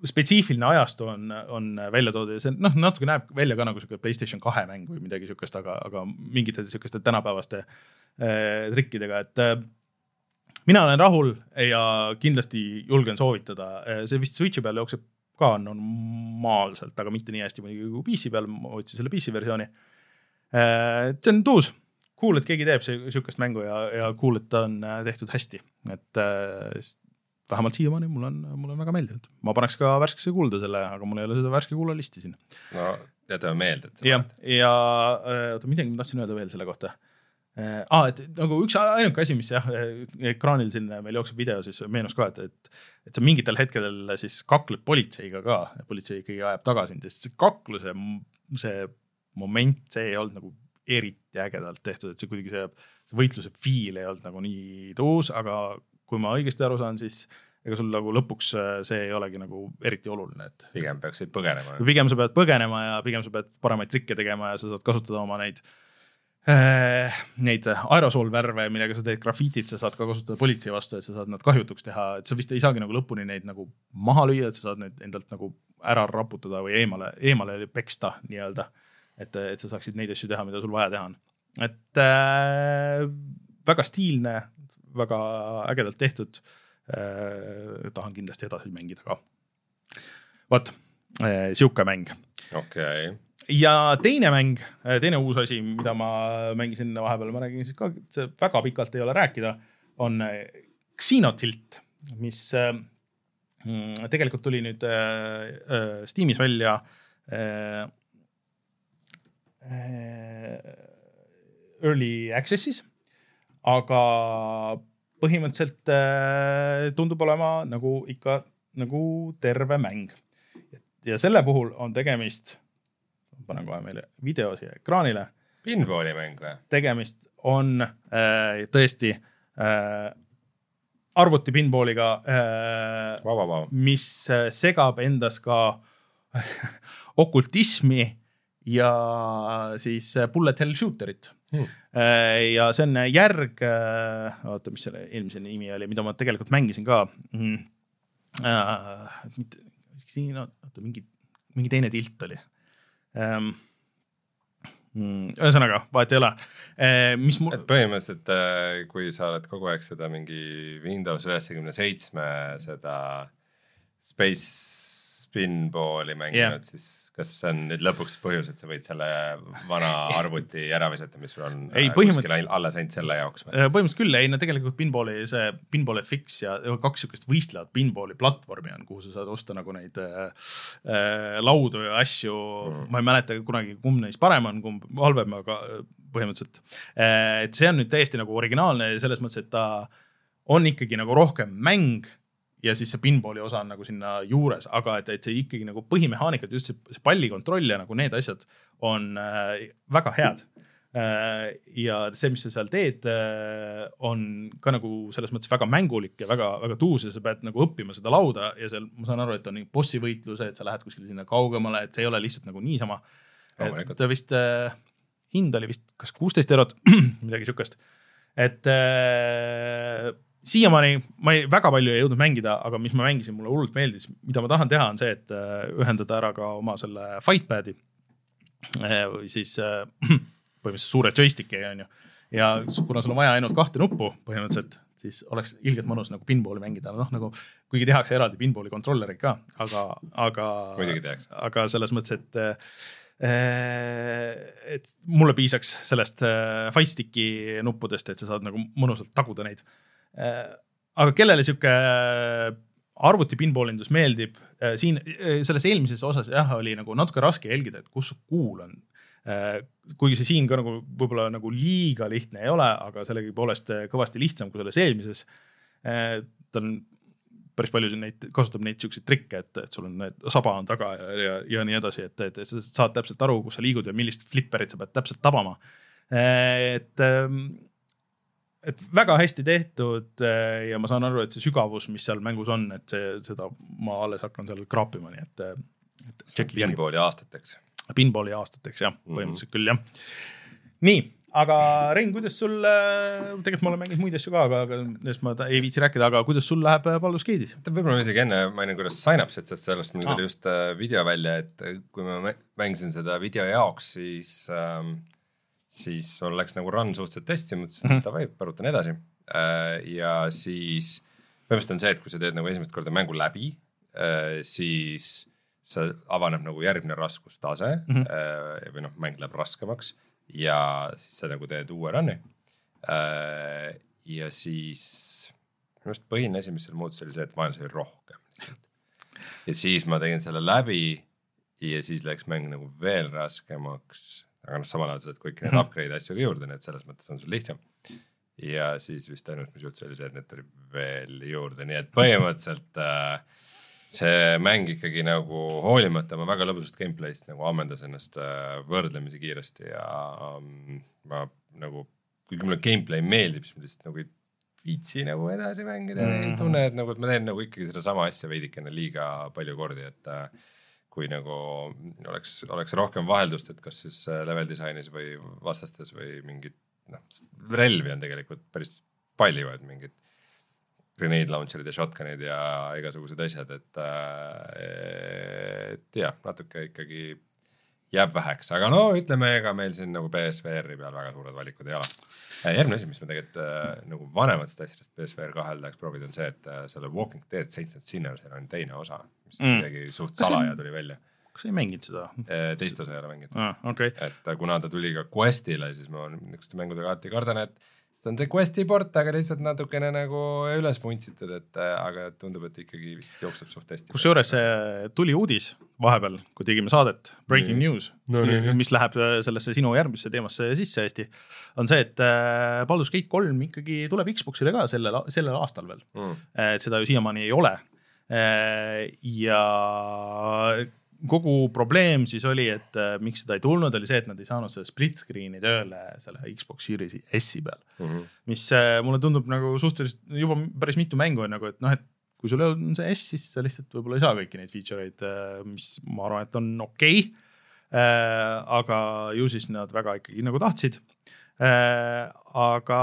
spetsiifiline ajastu on, on välja toodud ja see noh, natuke näeb välja ka nagu sihuke Playstation kahe mäng või midagi sihukest, aga, aga mingite sihukeste tänapäevaste äh, Äh, trikkidega, et äh, mina olen rahul ja kindlasti julgen soovitada, äh, see vist Switch'i peal jookseb ka normaalselt, aga mitte nii hästi muidugi kui PC peal, ma võtsin selle PC versiooni. see on tuus, cool, et keegi teeb sihukest mängu ja, ja cool, et ta on tehtud hästi, et vähemalt siiamaani mul on, mulle on väga meeldinud, ma paneks ka värskesse kuulda selle, aga mul ei ole seda värske kuula listi siin. no jätame meelde. jah, ja oota, midagi ma tahtsin öelda veel selle kohta aa et nagu üks ainuke asi, mis jah, ekraanil siin meil jookseb video, siis meenus ka, et, et, et sa mingitel hetkedel siis kakled politseiga ka, politsei ikkagi ajab taga sind, sest see kakluse, see moment, see ei olnud nagu eriti ägedalt tehtud, et see kuidagi see, see võitluse feel ei olnud nagu nii tuus, aga kui ma õigesti aru saan, siis ega sul nagu lõpuks see ei olegi nagu eriti oluline, et. pigem peaksid põgenema. pigem sa pead põgenema ja pigem sa pead paremaid trikke tegema ja sa saad kasutada oma neid äh, Äh, neid aerosoolvärve, millega sa teed grafiitit, sa saad ka kasutada politsei vastu, et sa saad nad kahjutuks teha, et sa vist ei saagi nagu lõpuni neid nagu maha lüüa, et sa saad neid endalt nagu ära raputada või eemale, eemale peksta nii-öelda. et, et sa saaksid neid asju teha, mida sul vaja teha on. et äh, väga stiilne, väga ägedalt tehtud äh,. tahan kindlasti edasi mängida ka. vot äh,, sihuke mäng. okei okay ja teine mäng, teine uus asi, mida ma mängisin vahepeal, ma räägin siis ka, väga pikalt ei ole rääkida, on Xenotilt, mis äh, tegelikult tuli nüüd äh, äh, Steamis välja äh, äh, early access'is, aga põhimõtteliselt äh, tundub olema nagu ikka nagu terve mäng. ja selle puhul on tegemist panen kohe meile video siia ekraanile. Pinballi mäng või? tegemist on äh, tõesti äh, arvuti pinballiga äh,, mis äh, segab endas ka okultismi ja siis äh, bullet hell shooter'it. Hmm.. Äh, ja see on järg, oota, mis selle eelmise nimi oli, mida ma tegelikult mängisin ka. Mm.. siin, oota mingi, mingi teine tilt oli ähm, ühesõnaga, vahet ei ole eh,. mis mul. et põhimõtteliselt, äh, kui sa oled kogu aeg seda mingi Windows üheksakümne seitsme seda Space Spinballi mänginud yeah., siis kas see on nüüd lõpuks põhjus, et sa võid selle vana arvuti ära visata, mis sul on ei, äh, põhimõtt... kuskil alles ainult selle jaoks? Äh, põhimõtteliselt küll, ei no tegelikult pinballi see pinball FX ja kaks siukest võistlevat pinballi platvormi on, kuhu sa saad osta nagu neid äh, äh laudu ja asju mm., ma ei mäleta kunagi, kumb neist parem on, kumb halvem, aga põhimõtteliselt et see on nüüd täiesti nagu originaalne selles mõttes, et ta on ikkagi nagu rohkem mäng ja siis see pinballi osa on nagu sinna juures, aga et, et see ikkagi nagu põhimehaanikad, just see, see palli kontroll ja nagu need asjad on äh, väga head äh,. ja see, mis sa seal teed äh,, on ka nagu selles mõttes väga mängulik ja väga-väga tuus ja sa pead nagu õppima seda lauda ja seal ma saan aru, et on bossi võitlused, sa lähed kuskile sinna kaugemale, et see ei ole lihtsalt nagu niisama. et vist äh, hind oli vist kas kuusteist eurot, midagi siukest, et äh, siiamaani ma ei, väga palju ei jõudnud mängida, aga mis ma mängisin, mulle hullult meeldis, mida ma tahan teha, on see, et äh, ühendada ära ka oma selle Fightpad'i äh, või siis äh, põhimõtteliselt suure joystick'i on ju. ja kuna sul on vaja ainult kahte nuppu põhimõtteliselt, siis oleks ilgelt mõnus nagu pinballi mängida, noh nagu kuigi tehakse eraldi pinballi kontrollerid ka, aga, aga. muidugi tehakse. aga selles mõttes, et et mulle piisaks sellest Fightstick'i nuppudest, et sa saad nagu mõnusalt taguda neid aga kellele sihuke äh, arvuti pinballindus meeldib, äh, siin selles eelmises osas jah, oli nagu natuke raske jälgida, et kus kuul on. kuigi see siin ka nagu võib-olla nagu liiga lihtne ei ole, aga sellegipoolest kõvasti lihtsam kui selles eelmises. ta on päris palju neid, kasutab neid siukseid trikke, et, et sul on need saba on taga ja, ja, ja nii edasi, et, et sa saad täpselt aru, kus sa liigud ja millist flipperit sa pead täpselt tabama. et ähm, et väga hästi tehtud äh, ja ma saan aru, et see sügavus, mis seal mängus on, et see, seda ma alles hakkan seal kraapima, nii et, äh, et. pinballi aastateks. pinballi aastateks jah, mhm. põhimõtteliselt mm -hmm. küll jah. nii, aga Rein, kuidas sul, äh, tegelikult ma olen mänginud muid asju ka, aga, aga nendest ma ei viitsi rääkida, aga kuidas sul läheb Baldur's Gate'is? võib-olla ma isegi enne mainin, kuidas Synapse'it, sest sellest mul tuli just video välja, et kui ma mängisin seda video jaoks, siis ähm, siis mul läks nagu run suhteliselt hästi, mõtlesin mm -hmm., davai, põrutan edasi. Äh, ja siis põhimõtteliselt on see, et kui sa teed nagu esimest korda mängu läbi, äh, siis sa avaneb nagu järgmine raskustase mm -hmm. või noh, mäng läheb raskemaks ja siis sa nagu teed uue run'i. ja siis minu arust põhiline asi, mis seal muutus, oli see, et vaenlasi oli rohkem. ja siis ma tegin selle läbi ja siis läks mäng nagu veel raskemaks aga noh, samal ajal sa saad kõiki neid mhm. upgrade asju ka juurde, nii et selles mõttes on sul lihtsam. ja siis vist ainult, mis juhtus, oli see, et need tuli veel juurde, nii et põhimõtteliselt äh, see mäng ikkagi nagu hoolimata oma väga lõbusast gameplay'st nagu ammendas ennast äh, võrdlemisi kiiresti ja um, ma nagu, kuigi mulle gameplay meeldib, siis ma lihtsalt nagu ei viitsi nagu edasi mängida mm, -hmm. ei tunne, et nagu, et ma teen nagu ikkagi sedasama asja veidikene liiga palju kordi, et äh, kui nagu oleks, oleks rohkem vaheldust, et kas siis äh, level disainis või vastastes või mingid noh, relvi on tegelikult päris palju, et mingid grenade launcher'id ja shotgun'id ja igasugused asjad, et, äh, et jah, natuke ikkagi jääb väheks, aga no ütleme, ega meil siin nagu BSVR-i peal väga suured valikud ei ole. Äh, järgmine asi, mis me tegelikult äh, nagu vanematest asjadest BSVR kahel tahaks proovida, on see, et äh, selle Walking Dead Saints and Sinners'il on teine osa, mis mm. kuidagi suht salaja tuli välja. kas sa ei mänginud seda? teist osa ei ole mänginud ah,. Okay. et kuna ta tuli ka Questile, siis ma niisuguste mängudega alati kardan, et sest on see Questi port, aga lihtsalt natukene nagu üles vuntsitud, et äh, aga tundub, et ikkagi vist jookseb suht hästi. kusjuures tuli uudis vahepeal, kui tegime saadet Breaking nii. News no,, mis läheb äh, sellesse sinu järgmisse teemasse sisse hästi, on see, et äh, Baldur's Gate kolm ikkagi tuleb Xbox'ile ka sellel, sellel aastal veel mm.. et seda ju siiamaani ei ole. ja kogu probleem siis oli, et äh, miks seda ei tulnud, oli see, et nad ei saanud seda split screen'i tööle selle Xbox Series S-i peal mm. -hmm. mis äh, mulle tundub nagu suhteliselt juba päris mitu mängu on nagu, et noh, et kui sul on see S, siis sa lihtsalt võib-olla ei saa kõiki neid feature eid äh,, mis ma arvan, et on okei okay. äh,. aga ju siis nad väga ikkagi nagu tahtsid äh,. aga.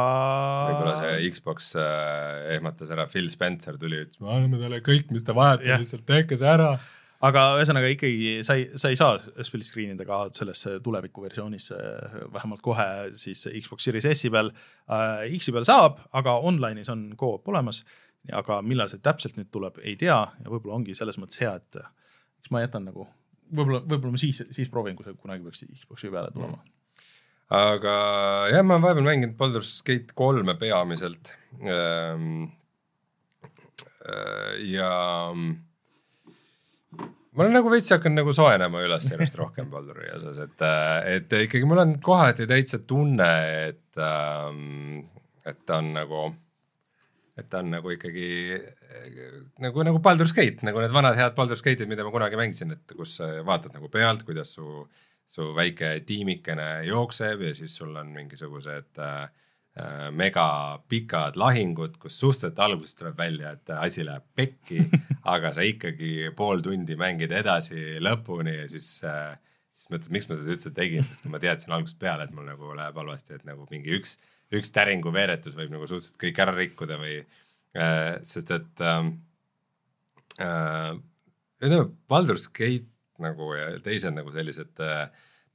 võib-olla see Xbox äh, ehmatas ära, Phil Spencer tuli, ütles, me anname talle kõik, mis ta vajab, lihtsalt tehke see ära aga ühesõnaga ikkagi sa ei, sa ei saa split screen ida ka sellesse tuleviku versioonis vähemalt kohe siis Xbox Series S-i peal äh,. X-i peal saab, aga online'is on co-op olemas. aga millal see täpselt nüüd tuleb, ei tea ja võib-olla ongi selles mõttes hea, et eks ma jätan nagu võib-olla, võib-olla ma siis, siis proovin, kui see kunagi peaks Xbox'i peale tulema mm aga jah, ma olen vahepeal mänginud Baldur's Gate kolme peamiselt. Ehm, äh, ja ma olen nagu veits hakanud nagu soojenema üles järjest rohkem Balduri osas, et, äh, et ikkagi mul on kohati täitsa tunne, et, ähm, et ta on nagu, et ta on nagu ikkagi nagu, nagu Baldur's Gate, nagu need vanad head Baldur's Gate'id, mida ma kunagi mängisin, et kus vaatad nagu pealt, kuidas su su väike tiimikene jookseb ja siis sul on mingisugused äh, mega pikad lahingud, kus suhteliselt alguses tuleb välja, et asi läheb pekki aga sa ikkagi pool tundi mängid edasi lõpuni ja siis äh, siis mõtled, miks ma seda üldse tegin, sest kui ma teadsin algusest peale, et mul nagu läheb halvasti, et nagu mingi üks, üks täringu veeretus võib nagu suhteliselt kõik ära rikkuda või äh,, sest et ähm, äh, ütleme, Baldur's Gate nagu ja teised nagu sellised äh,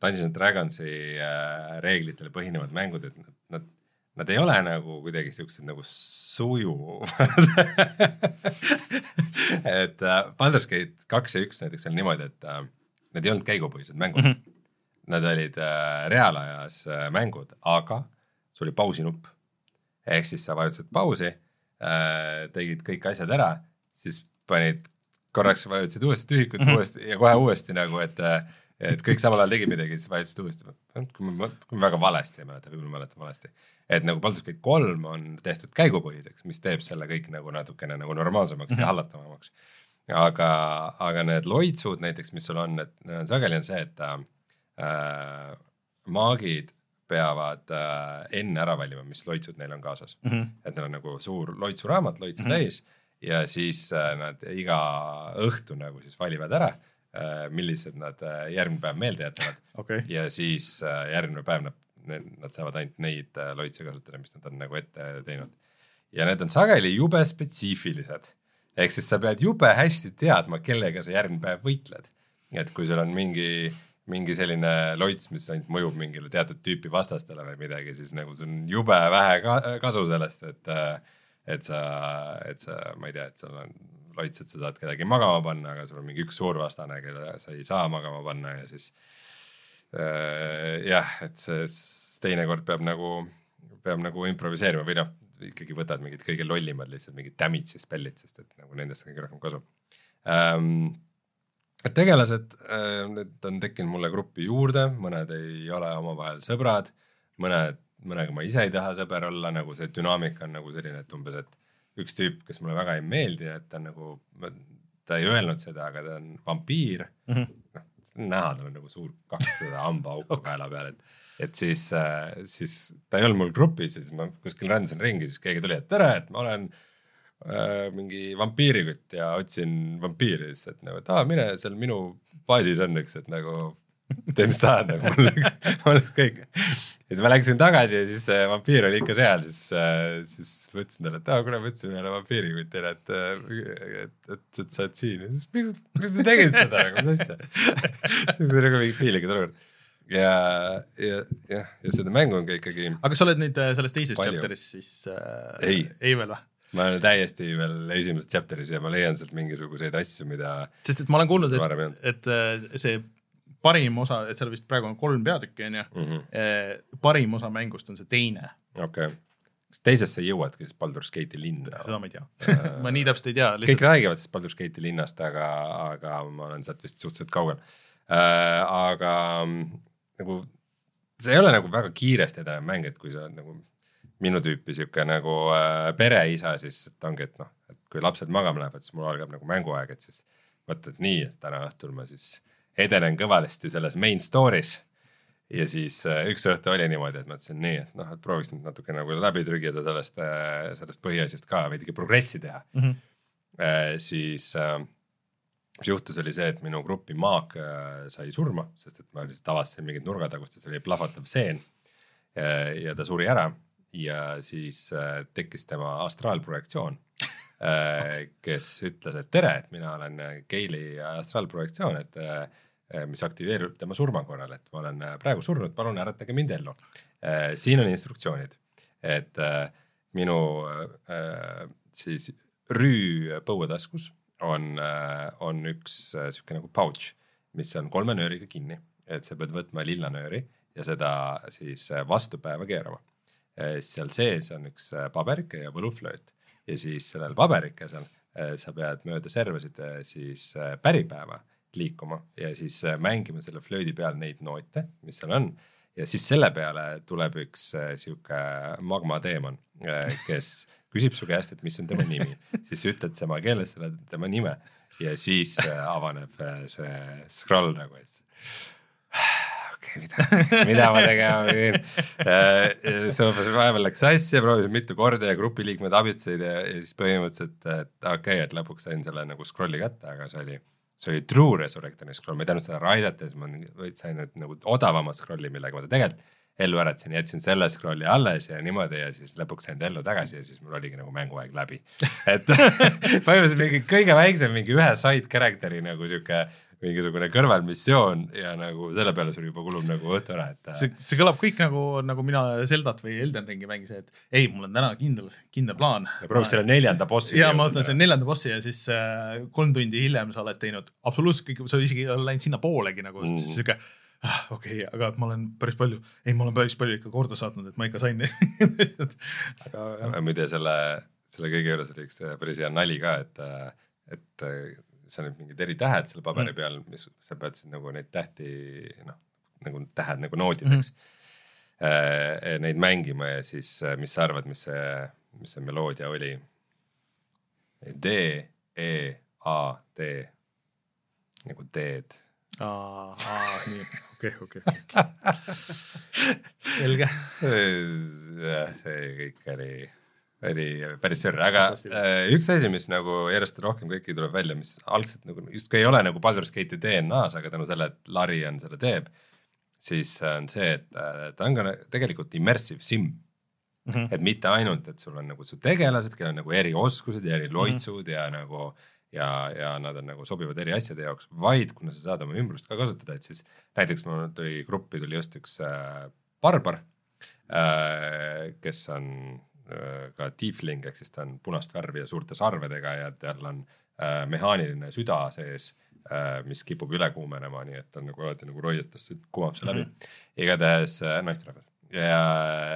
Dungeons and Dragonsi äh, reeglitele põhinevad mängud, et nad, nad, nad ei ole nagu kuidagi siuksed nagu sujuvad et äh, Baldur's Gate kaks ja üks näiteks oli niimoodi, et äh, need ei olnud käigupõhised mängud mm. -hmm. Nad olid äh, reaalajas äh, mängud, aga sul oli pausinupp. ehk siis sa vajutasid pausi äh,, tegid kõik asjad ära, siis panid korraks vajutasid uuesti tühikut mm -hmm. uuesti ja kohe uuesti nagu, et, et kõik samal ajal tegid midagi, siis vajutasid uuesti. kui ma, kui ma väga valesti ei mäleta, võib-olla mäletan valesti. et nagu Baldur's Gate kolm on tehtud käigupõhiseks, mis teeb selle kõik nagu natukene nagu normaalsemaks mm -hmm. ja mhm. hallatavamaks. aga, aga need loitsud näiteks, mis sul on, et sageli on see, et äh, maagid peavad äh, enne ära valima, mis loitsud neil on kaasas mm. -hmm. et neil on nagu suur loitsuraamat, loitse mm -hmm. täis ja siis äh, nad iga õhtu nagu siis valivad ära, millised nad äh, järgmine päev meelde jätavad okay. ja siis järgmine päev nad, nad saavad ainult neid loitse kasutada, mis nad on nagu ette teinud. ja need on sageli jube spetsiifilised, ehk siis sa pead jube hästi teadma, kellega sa järgmine päev võitled. et kui sul on mingi mingi selline loits, mis ainult mõjub mingile teatud tüüpi vastastele või midagi, siis nagu sul on jube vähe ka kasu sellest, et äh, et sa, et sa, ma ei tea, et sul on loits, et sa saad kedagi magama panna, aga sul on mingi üks suur vastane, kelle sa ei saa magama panna ja siis äh, jah, et see teinekord peab nagu, peab nagu improviseerima või noh, ikkagi võtad mingid kõige lollimad lihtsalt mingid damage'i spell'id, sest et nagu nendest on kõige rohkem kasu ähm,. et tegelased äh,, need on tekkinud mulle gruppi juurde, mõned ei ole omavahel sõbrad, mõned mõnega ma ise ei taha sõber olla, nagu see dünaamika on nagu selline, et umbes, et üks tüüp, kes mulle väga ei meeldi, et ta on nagu, ta ei öelnud seda, aga ta on vampiir mm. -hmm. noh, näha, tal on nagu suur kakssada hambaauku okay. kaela peal, et, et siis äh,, siis ta ei olnud mul grupis ja siis ma kuskil rändasin ringi, siis keegi tuli, et tere, et ma olen äh, mingi vampiirikutt ja otsin vampiiri, siis et nagu, et aa, mine seal minu baasis on üks, et nagu tee mis tahad, nagu mul läks, mul läks kõik. ja siis ma läksin tagasi ja siis see vampiir oli ikka seal, siis, siis ma ütlesin talle, et aa, kuule, ma ütlesin ühele vampiirikutile, et, et, et, et sa oled siin. siis miks, miks sa tegid seda nagu, mis asja? see oli nagu mingi piinlikud olukord ja, ja jah, ja seda mängu on ka ikkagi. aga sa oled nüüd äh, selles teises palju. chapter'is siis äh,? ei, ei veel või? ma olen täiesti veel esimeses chapter'is ja ma leian sealt mingisuguseid asju, mida. sest et ma olen kuulnud, et, et äh, see parim osa, et seal vist praegu on kolm peatükki, on ju mm. -hmm. parim osa mängust on see teine. okei okay., kas teisesse jõuadki siis Baldur's Gate'i linna? seda ma ei tea ma nii täpselt ei tea. kõik räägivad siis Baldur's Gate'i linnast, aga, aga ma olen sealt vist suhteliselt kaugel äh,. aga nagu see ei ole nagu väga kiiresti edenev mäng, et kui sa oled nagu minu tüüpi sihuke nagu äh, pereisa, siis ongi, et noh, et kui lapsed magama lähevad, siis mul algab nagu mänguaeg, et siis mõtled nii, et täna õhtul ma siis äh, edenen kõvasti selles main story's. ja siis äh, üks õhtu oli niimoodi, et mõtlesin nii, et noh, et prooviks nüüd natuke nagu läbi trügida sellest, äh, sellest põhiasjast ka veidike progressi teha mm. -hmm. siis mis juhtus, oli see, et minu grupi maag sai surma, sest et ma lihtsalt avastasin mingit nurgatagust ja seal oli plahvatav seen. ja ta suri ära ja siis tekkis tema astraalprojektsioon kes ütles, et tere, et mina olen Keili astraalprojektsioon, et mis aktiveerub tema surma korral, et ma olen praegu surnud, palun äratage mind ellu. siin on instruktsioonid, et minu siis rüü põuetaskus on, on üks sihuke nagu pouch, mis on kolme nööriga kinni, et sa pead võtma lilla nööri ja seda siis vastupäeva keerama. seal sees on üks paberike ja võluflööt ja siis sellel paberikesel sa pead mööda servasid siis päripäeva liikuma ja siis mängima selle flöödi peal neid noote, mis seal on. Ja siis selle peale tuleb üks sihuke magmateemon, kes küsib su käest, et mis on tema nimi, siis ütled tema keeles selle tema nime ja siis äh, avaneb äh, see scroll nagu, et okei okay,, mida, mida ma tegema pidin. Äh, Soofas vahepeal läks sassi, proovisin mitu korda ja grupiliikmed abistasid ja, ja siis põhimõtteliselt, et okei okay,, et lõpuks sain selle nagu scroll'i kätte, aga see oli see oli True Resurrectioni scroll, ma ei teadnud seda raisata, siis ma sain nüüd nagu odavamat scroll'i, millega ma ta tegelikult ellu äratasin, jätsin selle scroll'i alles ja niimoodi ja siis lõpuks sain ta ellu tagasi ja siis mul oligi nagu mänguaeg läbi. et põhimõtteliselt mingi kõige väiksem mingi ühe side character'i nagu sihuke mingisugune kõrvalmissioon ja nagu selle peale sul juba kulub nagu õhtu ära, et. see, see kõlab kõik nagu, nagu mina Zeldat või Elden Ringi mängisin, et ei, mul on täna kindel, kindel plaan. proovi selle neljanda bossi. ja ma võtan selle neljanda bossi ja siis äh, kolm tundi hiljem sa oled teinud absoluutselt kõik, sa isegi ei ole läinud sinnapoolegi nagu mm., siis sihuke ah, okei okay,, aga ma olen päris palju, ei, ma olen päris palju ikka korda saatnud, et ma ikka sain aga. muide selle, selle kõige juures oli üks päris hea nali ka, et, et seal olid mingid eritähed selle paberi mm. peal, mis sa pead siis nagu neid tähti noh, nagu tähed nagu nootideks mm. -hmm. Neid mängima ja siis, äh, mis sa arvad, mis see, mis see meloodia oli? D, E, A, D nagu aa, nii, okei, okei. selge. jah, see kõik oli oli päris sürr, aga äh, üks asi, mis nagu järjest rohkem kõiki tuleb välja, mis algselt nagu justkui ei ole nagu Baldur's Gate'i DNA-s, aga tänu sellele, et Lari on selle teeb, siis on see, et äh, ta on ka tegelikult immersive sim mm. -hmm. et mitte ainult, et sul on nagu su tegelased, kellel on nagu erioskused ja eriloitsud mm -hmm. ja nagu ja, ja nad on nagu sobivad eri asjade jaoks, vaid kuna sa saad oma ümbrust ka kasutada, et siis näiteks mul tuli gruppi tuli just üks äh, barbar äh,, kes on ka tiefling ehk siis ta on punast värvi ja suurte sarvedega ja tal on äh, mehaaniline süda sees äh,, mis kipub üle kuumenema, nii et on nagu alati nagu roietest kumab see läbi mm. -hmm. igatahes äh, naisterahvas ja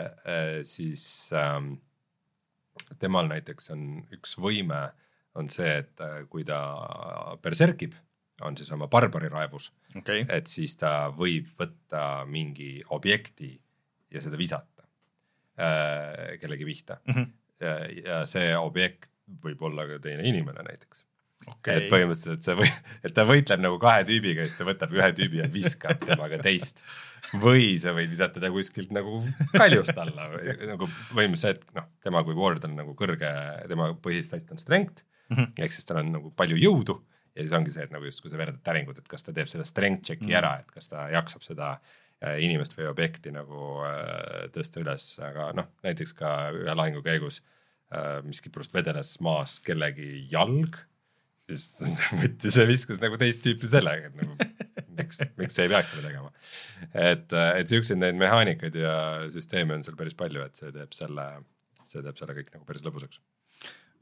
äh, siis ähm, temal näiteks on üks võime on see, et äh, kui ta berserkib, on siis oma barbari raevus okay., et siis ta võib võtta mingi objekti ja seda visata äh, kellegi pihta mm. -hmm. ja, ja see objekt võib olla ka teine inimene näiteks okay.. et põhimõtteliselt see või, et ta võitleb nagu kahe tüübiga ja siis ta võtab ühe tüübi ja viskab temaga teist. või sa võid visata ta kuskilt nagu kaljust alla või nagu põhimõtteliselt, et noh, tema kui ward on nagu kõrge, tema põhistat on strength mm -hmm. ehk siis tal on nagu palju jõudu ja siis ongi see, et nagu justkui sa veeredad täringut, et kas ta teeb selle strength check'i mm -hmm. ära, et kas ta jaksab seda äh, Äh, inimest või objekti nagu äh, tõsta üles, aga noh, näiteks ka ühe lahingu käigus äh, miskipärast vedeles maas kellegi jalg. siis võttis ja viskas nagu teist tüüpi sellega, et nagu miks, miks ei peaks seda tegema. et, et siukseid neid mehaanikaid ja süsteeme on seal päris palju, et see teeb selle, see teeb selle kõik nagu päris lõbusaks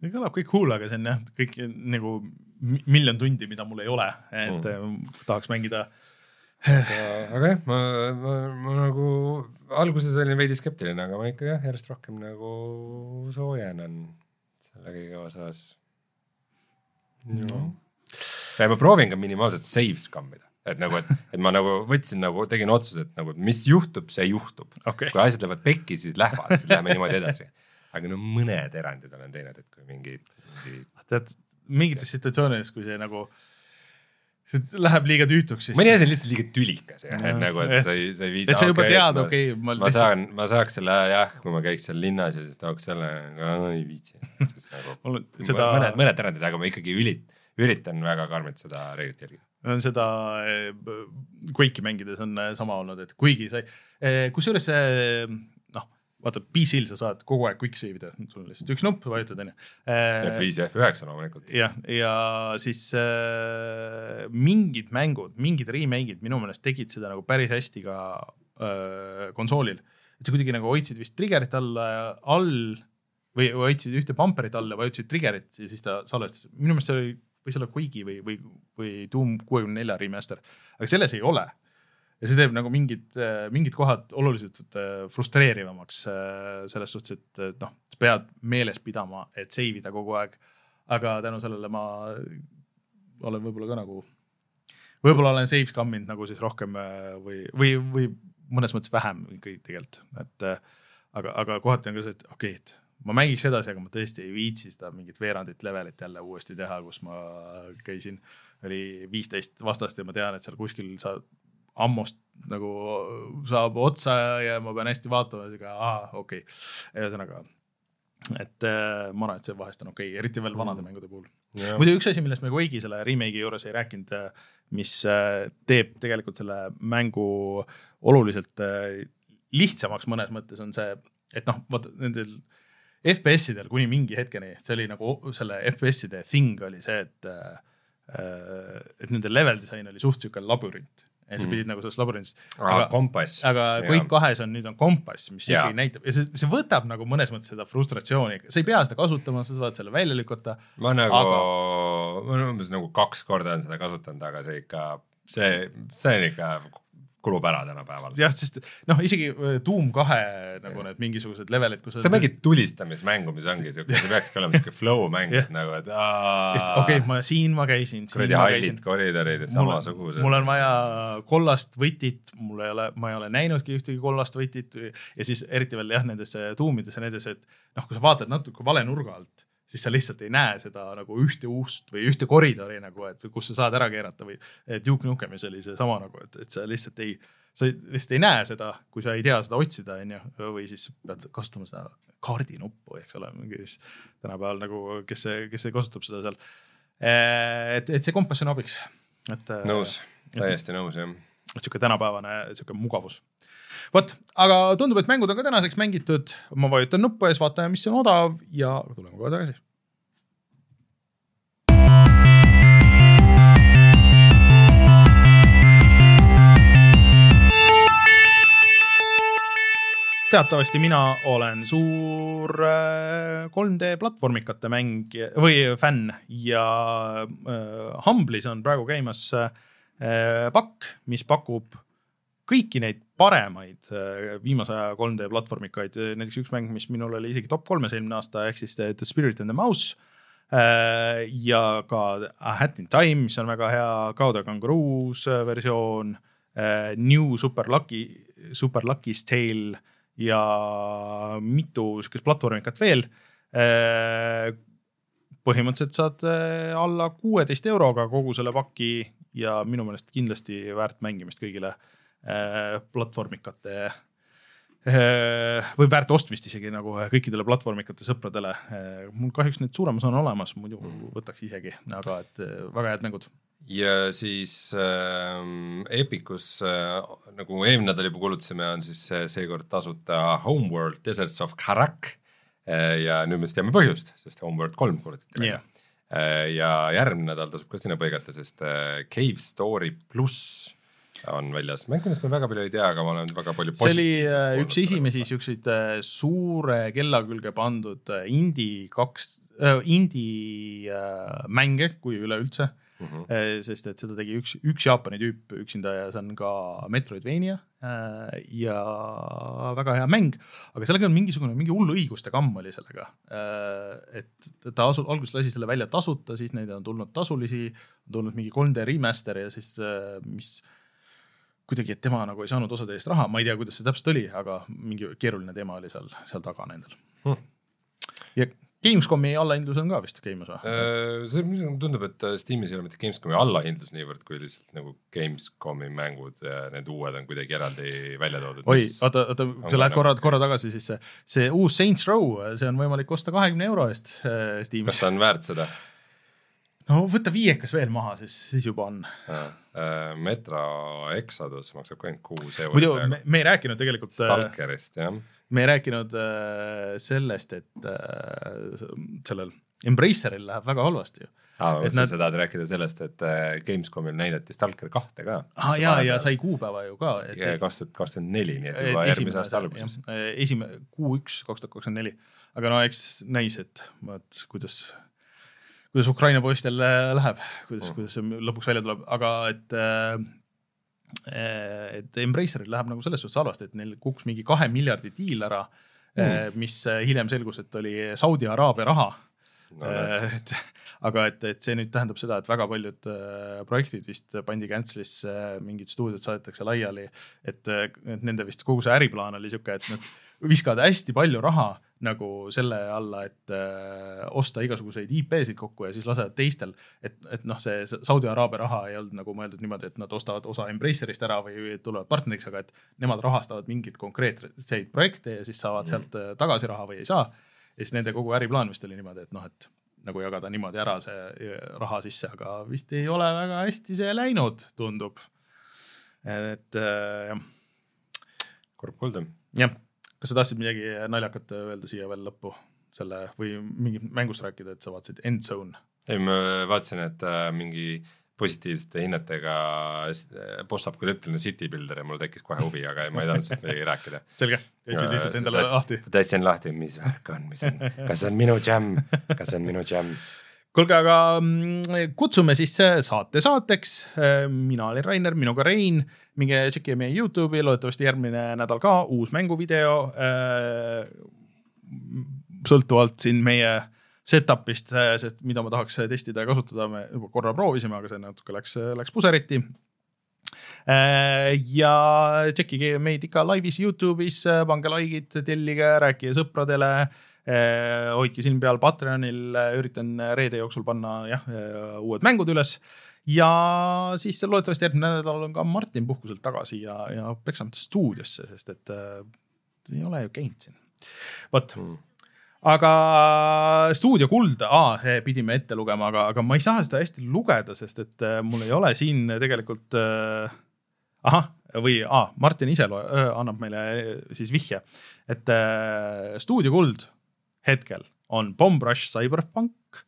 kõlab kõik cool, aga see on jah, kõik nagu miljon tundi, mida mul ei ole, et mm. tahaks mängida äh, aga, jah, ma, ma, ma nagu alguses olin veidi skeptiline, aga ma ikka jah, järjest rohkem nagu soojenen selle kõige osas no.. ja ma proovin ka minimaalselt save scammida, et nagu, et, et ma nagu võtsin nagu, tegin otsuse, et nagu, mis juhtub, see juhtub. Okay.. kui asjad lähevad pekki, siis lähevad, siis läheme niimoodi edasi. aga no mõned erandid olen teinud, et kui mingid, mingid. tead, mingites situatsioonides, kui see nagu äh, see läheb liiga tüütuks siis. mõni asi on lihtsalt liiga tülikas jah, et nagu, et sa ei, sa ei viitsi. et sa juba okay, tead, okei okay,. ma, ma saan, ma saaks selle jah, kui ma käiks seal linnas ja siis tooks selle, aga ei viitsi. Nagu, seda... mõned, mõned erandid, aga ma ikkagi ülit-, üritan väga karmilt seda reeglit jälgida on seda Quake'i mängides on sama olnud, et kuigi sa, kusjuures see vaata PC-l sa saad kogu aeg quick save ida, sul on lihtsalt üks nupp, vajutad onju. F5 ja F9 loomulikult. jah, ja siis äh, mingid mängud, mingid remake'id minu meelest tegid seda nagu päris hästi ka äh, konsoolil. et sa kuidagi nagu hoidsid vist trigger'it alla, all või hoidsid ühte bumper'it all ja vajutasid trigger'it ja siis ta salvestas, minu meelest see oli, võis olla Quake'i või, või, või Doom kuuekümne nelja remaster, aga selles ei ole ja see teeb nagu mingid, mingid kohad oluliselt frustreerivamaks selles suhtes, et noh, sa pead meeles pidama, et save ida kogu aeg. aga tänu sellele ma olen võib-olla ka nagu, võib-olla olen save scum'inud nagu siis rohkem või, või, või mõnes mõttes vähem ikkagi tegelikult, et aga, aga kohati on ka see, et okei okay,, et ma mängiks edasi, aga ma tõesti ei viitsi seda mingit veerandit levelit jälle uuesti teha, kus ma käisin, oli viisteist vastast ja ma tean, et seal kuskil sa ammust nagu saab otsa ja ma pean hästi vaatama, sihuke aa, okei okay., ühesõnaga et äh, ma arvan, et see vahest on okei okay,, eriti veel vanade mm. mängude puhul. muidu üks asi, millest me Quake'i selle remake'i juures ei rääkinud, äh, mis äh, teeb tegelikult selle mängu oluliselt lihtsamaks mõnes mõttes, on see, et noh, vaata nendel FPS-idel kuni mingi hetkeni, see oli nagu selle FPS-ide thing oli see, et et nende level disain oli suht sihuke labürint ja sa pidid mm. nagu selles labürindis. aga kompass. aga Quake kahes on nüüd on kompass, mis ikkagi näitab ja see, see võtab nagu mõnes mõttes seda frustratsiooni, sa ei pea seda kasutama, sa saad selle välja lükata. ma nagu aga..., ma olen umbes nagu kaks korda olen seda kasutanud, aga see ikka, see, see on ikka kulub ära tänapäeval. jah, sest noh, isegi äh, Doom kahe nagu need mingisugused levelid, kus sa mängid tulistamismängu, mis ongi siuke, see peakski olema siuke flow mäng nagu, et okei okay,, ma siin ma käisin. kuradi hallid koridorid ja samasugused. mul on vaja kollast võtit, mul ei ole, ma ei ole näinudki ühtegi kollast võtit ja siis eriti veel jah, nendes tuumides ja nendes, et noh, kui sa vaatad natuke vale nurga alt siis sa lihtsalt ei näe seda nagu ühte ust või ühte koridori nagu, et kus sa saad ära keerata või Duke Nukemis oli seesama nagu, et, et sa lihtsalt ei, sa lihtsalt ei näe seda, kui sa ei tea seda otsida, onju, või siis pead kasutama seda kaardinuppu, eks ole, mingi tänapäeval nagu, kes, kes kasutab seda seal. et, et see kompass on abiks, et. nõus, täiesti nõus jah. sihuke tänapäevane sihuke mugavus vot, aga tundub, et mängud on ka tänaseks mängitud, ma vajutan nuppu siis vaatame, mis on odav ja tuleme kohe tagasi. teatavasti mina olen suur 3D äh, platvormikate mängija või fänn ja äh, Humble'is on praegu käimas äh, pakk, mis pakub kõiki neid paremaid äh, viimase aja 3D platvormikaid, näiteks üks mäng, mis minul oli isegi top kolmes eelmine aasta, ehk siis The Spirit and the Mouse. Äh, ja ka A Hat in Time, mis on väga hea, Gauda Kangaroos äh, versioon. New Super Lucky, Super Lucky's Tale ja mitu sihukest platvormikat veel. põhimõtteliselt saad alla kuueteist euroga kogu selle paki ja minu meelest kindlasti väärt mängimist kõigile Äh, platvormikate äh, või väärt ostmist isegi nagu kõikidele platvormikate sõpradele. Äh, mul kahjuks need suuremas on olemas, muidu mm. võtaks isegi, aga et väga head mängud. ja siis äh, Epicus äh, nagu eelmine nädal juba kuulutasime, on siis seekord tasuta Homeworld Deserts of Karak äh,. ja nüüd me siis teame põhjust, sest Homeworld kolm kuulutati välja yeah. äh,. ja järgmine nädal tasub ka sinna põigata, sest äh, Cave Story pluss on väljas, mäng, millest ma väga palju ei tea, aga ma olen väga palju see oli äh, üks esimesi siukseid äh, suure kella külge pandud äh, indie kaks äh,, indie äh, mänge, kui üleüldse mm. -hmm. sest et seda tegi üks, üks Jaapani tüüp üksinda ja see on ka Metroidvania äh, ja väga hea mäng, aga sellega on mingisugune, mingi hull õiguste kamm oli sellega äh,. et ta asu-, alguses lasi selle välja tasuta, siis neid on tulnud tasulisi, on tulnud mingi 3D remaster ja siis äh, mis kuidagi, et tema nagu ei saanud osade eest raha, ma ei tea, kuidas see täpselt oli, aga mingi keeruline teema oli seal, seal taga nendel hmm.. ja Gamescomi allahindlus on ka vist käimas või? Äh, see tundub, et äh, Steamis ei ole mitte Gamescomi allahindlus niivõrd, kui lihtsalt nagu Gamescomi mängud need uued on kuidagi eraldi välja toodud. oi, oota, oota, sa lähed korra, korra tagasi, siis see, uus Saints Row, see on võimalik osta kahekümne euro eest äh, Steamis. kas see on väärt seda? No võta viiekas veel maha, siis, siis juba on. Metro Exodus maksab ka ainult kuus eurot. muidu me, me ei rääkinud tegelikult. Stalkerist jah. me ei rääkinud äh, sellest, et äh, sellel Embraceril läheb väga halvasti ju aa, ma mõtlesin, sa tahad rääkida sellest, et äh, Gamescomil näidati Stalker kahte ka. aa jaa, ja sai kuupäeva ju ka. kaks tuhat kakskümmend neli, nii et juba järgmise aasta alguses. esimene, kuu üks, kaks tuhat kakskümmend neli. aga no eks näis, et vot kuidas, kuidas Ukraina poistel läheb, kuidas mm., kuidas see lõpuks välja tuleb, aga et äh, et Embraceril läheb nagu selles suhtes halvasti, et neil kukkus mingi kahe miljardi diil ära mm., mis hiljem selgus, et oli Saudi Araabia raha no,. et aga et, et see nüüd tähendab seda, et väga paljud äh, projektid vist pandi cancel'isse, mingid stuudiod saadetakse laiali, et, et nende vist kogu see äriplaan oli sihuke, et nad viskavad hästi palju raha nagu selle alla, et äh, osta igasuguseid IP-sid kokku ja siis lasevad teistel, et, et noh, see Saudi Araabia raha ei olnud nagu mõeldud niimoodi, et nad ostavad osa Embracerist ära või tulevad partneriks, aga et nemad rahastavad mingeid konkreetseid projekte ja siis saavad mm. sealt äh, tagasi raha või ei saa. ja siis nende kogu äriplaan vist oli niimoodi, et noh, et nagu jagada niimoodi ära see raha sisse, aga vist ei ole väga hästi see läinud, tundub. et äh, jah. kurb kuulda. jah, kas sa tahtsid midagi naljakat öelda siia veel lõppu selle või mingit mängust rääkida, et sa vaatasid Endzone? ei, ma vaatasin, et äh, mingi positiivsete hinnetega post-apokalüptiline city builder ja mul tekkis kohe huvi, aga ma ei tahtnud sellest midagi rääkida. selge, jätsid lihtsalt endale lahti. täitsin lahti, mis värk on, mis on, kas see on minu džämm, kas see on minu džämm? Kuulge, aga mm, kutsume siis saate saateks. mina olin Rainer, minuga Rein. minge tšekkige meie Youtube'i, loodetavasti järgmine nädal ka uus mänguvideo. sõltuvalt siin meie setup'ist, sest mida ma tahaks testida ja kasutada, me juba korra proovisime, aga see natuke läks, läks puseriti. ja tšekkige meid ikka laivis Youtube'is, pange like'id, tellige, rääkige sõpradele hoidke silm peal Patreonil, üritan reede jooksul panna jah, uued mängud üles. ja siis loodetavasti järgmine nädal on ka Martin puhkuselt tagasi ja, ja Peksamete stuudiosse, sest et äh, ei ole ju käinud siin. vot mm aga stuudio kuld, pidime ette lugema, aga, aga ma ei saa seda hästi lugeda, sest et äh, mul ei ole siin tegelikult äh,. ahah, või ah, Martin ise loe, annab meile äh, siis vihje, et äh, stuudio kuld hetkel on Bomb Rush Cyberpunk,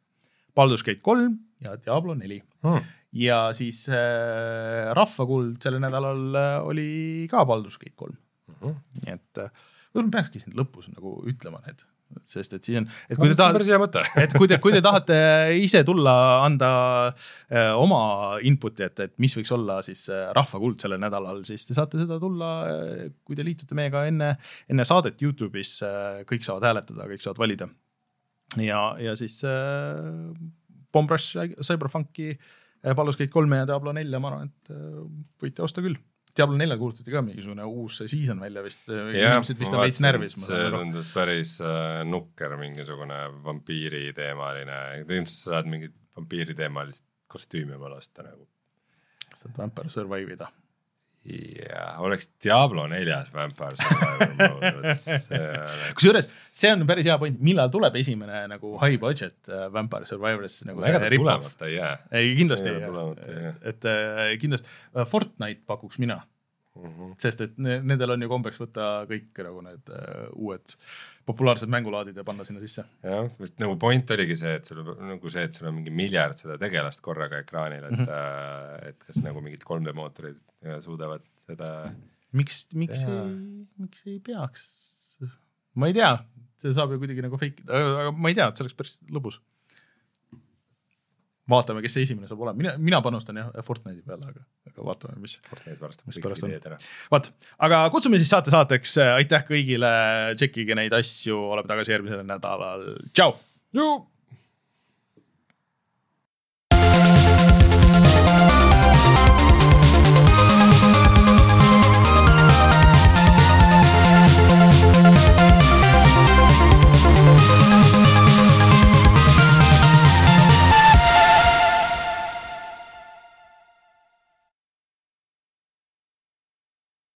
Baldur's Gate kolm ja Diablo neli. Hmm. ja siis äh, rahvakuld sellel nädalal äh, oli ka Baldur's Gate kolm. Hmm.. nii et äh, peakski siin lõpus nagu ütlema need sest et siis on, et kui te tahate, et kui te, kui te tahate ise tulla, anda äh, oma input'i, et, et mis võiks olla siis äh, rahvakuld sellel nädalal, siis te saate seda tulla äh,, kui te liitute meiega enne, enne saadet Youtube'is äh,, kõik saavad hääletada, kõik saavad valida. ja, ja siis äh, Bomb Rush Cyberfunki äh,, Baldur's Gate kolme ja Diablo nelja, ma arvan, et äh, võite osta küll Diablo neljal kuulutati ka mingisugune uus season välja vist, inimesed vist on veits närvis. see tundus päris äh, nukker, mingisugune vampiiriteemaline, ilmselt sa saad mingit vampiiriteemalist kostüümi oma lasta nagu. saad Vampire Survive ida jaa, oleks Diablo neljas Vampire Survivor mode. kusjuures see on päris hea point, millal tuleb esimene nagu high budget äh, Vampire Survivors nagu. ega ta tulemata ei jää. ei, kindlasti ei jää, et äh, kindlasti äh, Fortnite pakuks mina mm. -hmm. sest et ne, nendel on ju kombeks võtta kõik nagu need uh, uued populaarsed mängulaadid ja panna sinna sisse. jah, vist nagu point oligi see, et sul nagu see, et sul on mingi miljard seda tegelast korraga ekraanil, et mm, -hmm. et kas nagu mingid 3D mootorid suudavad seda. miks, miks teha. ei, miks ei peaks? ma ei tea, see saab ju kuidagi nagu fake ida, aga ma ei tea, et see oleks päris lõbus vaatame, kes see esimene saab olema, mina, mina panustan jah Fortnite'i peale, aga, aga vaatame, mis. Fortnite varastab kõik ideed ära. vot, aga kutsume siis saate saateks, aitäh kõigile, tšekkige neid asju, oleme tagasi järgmisel nädalal, tšau.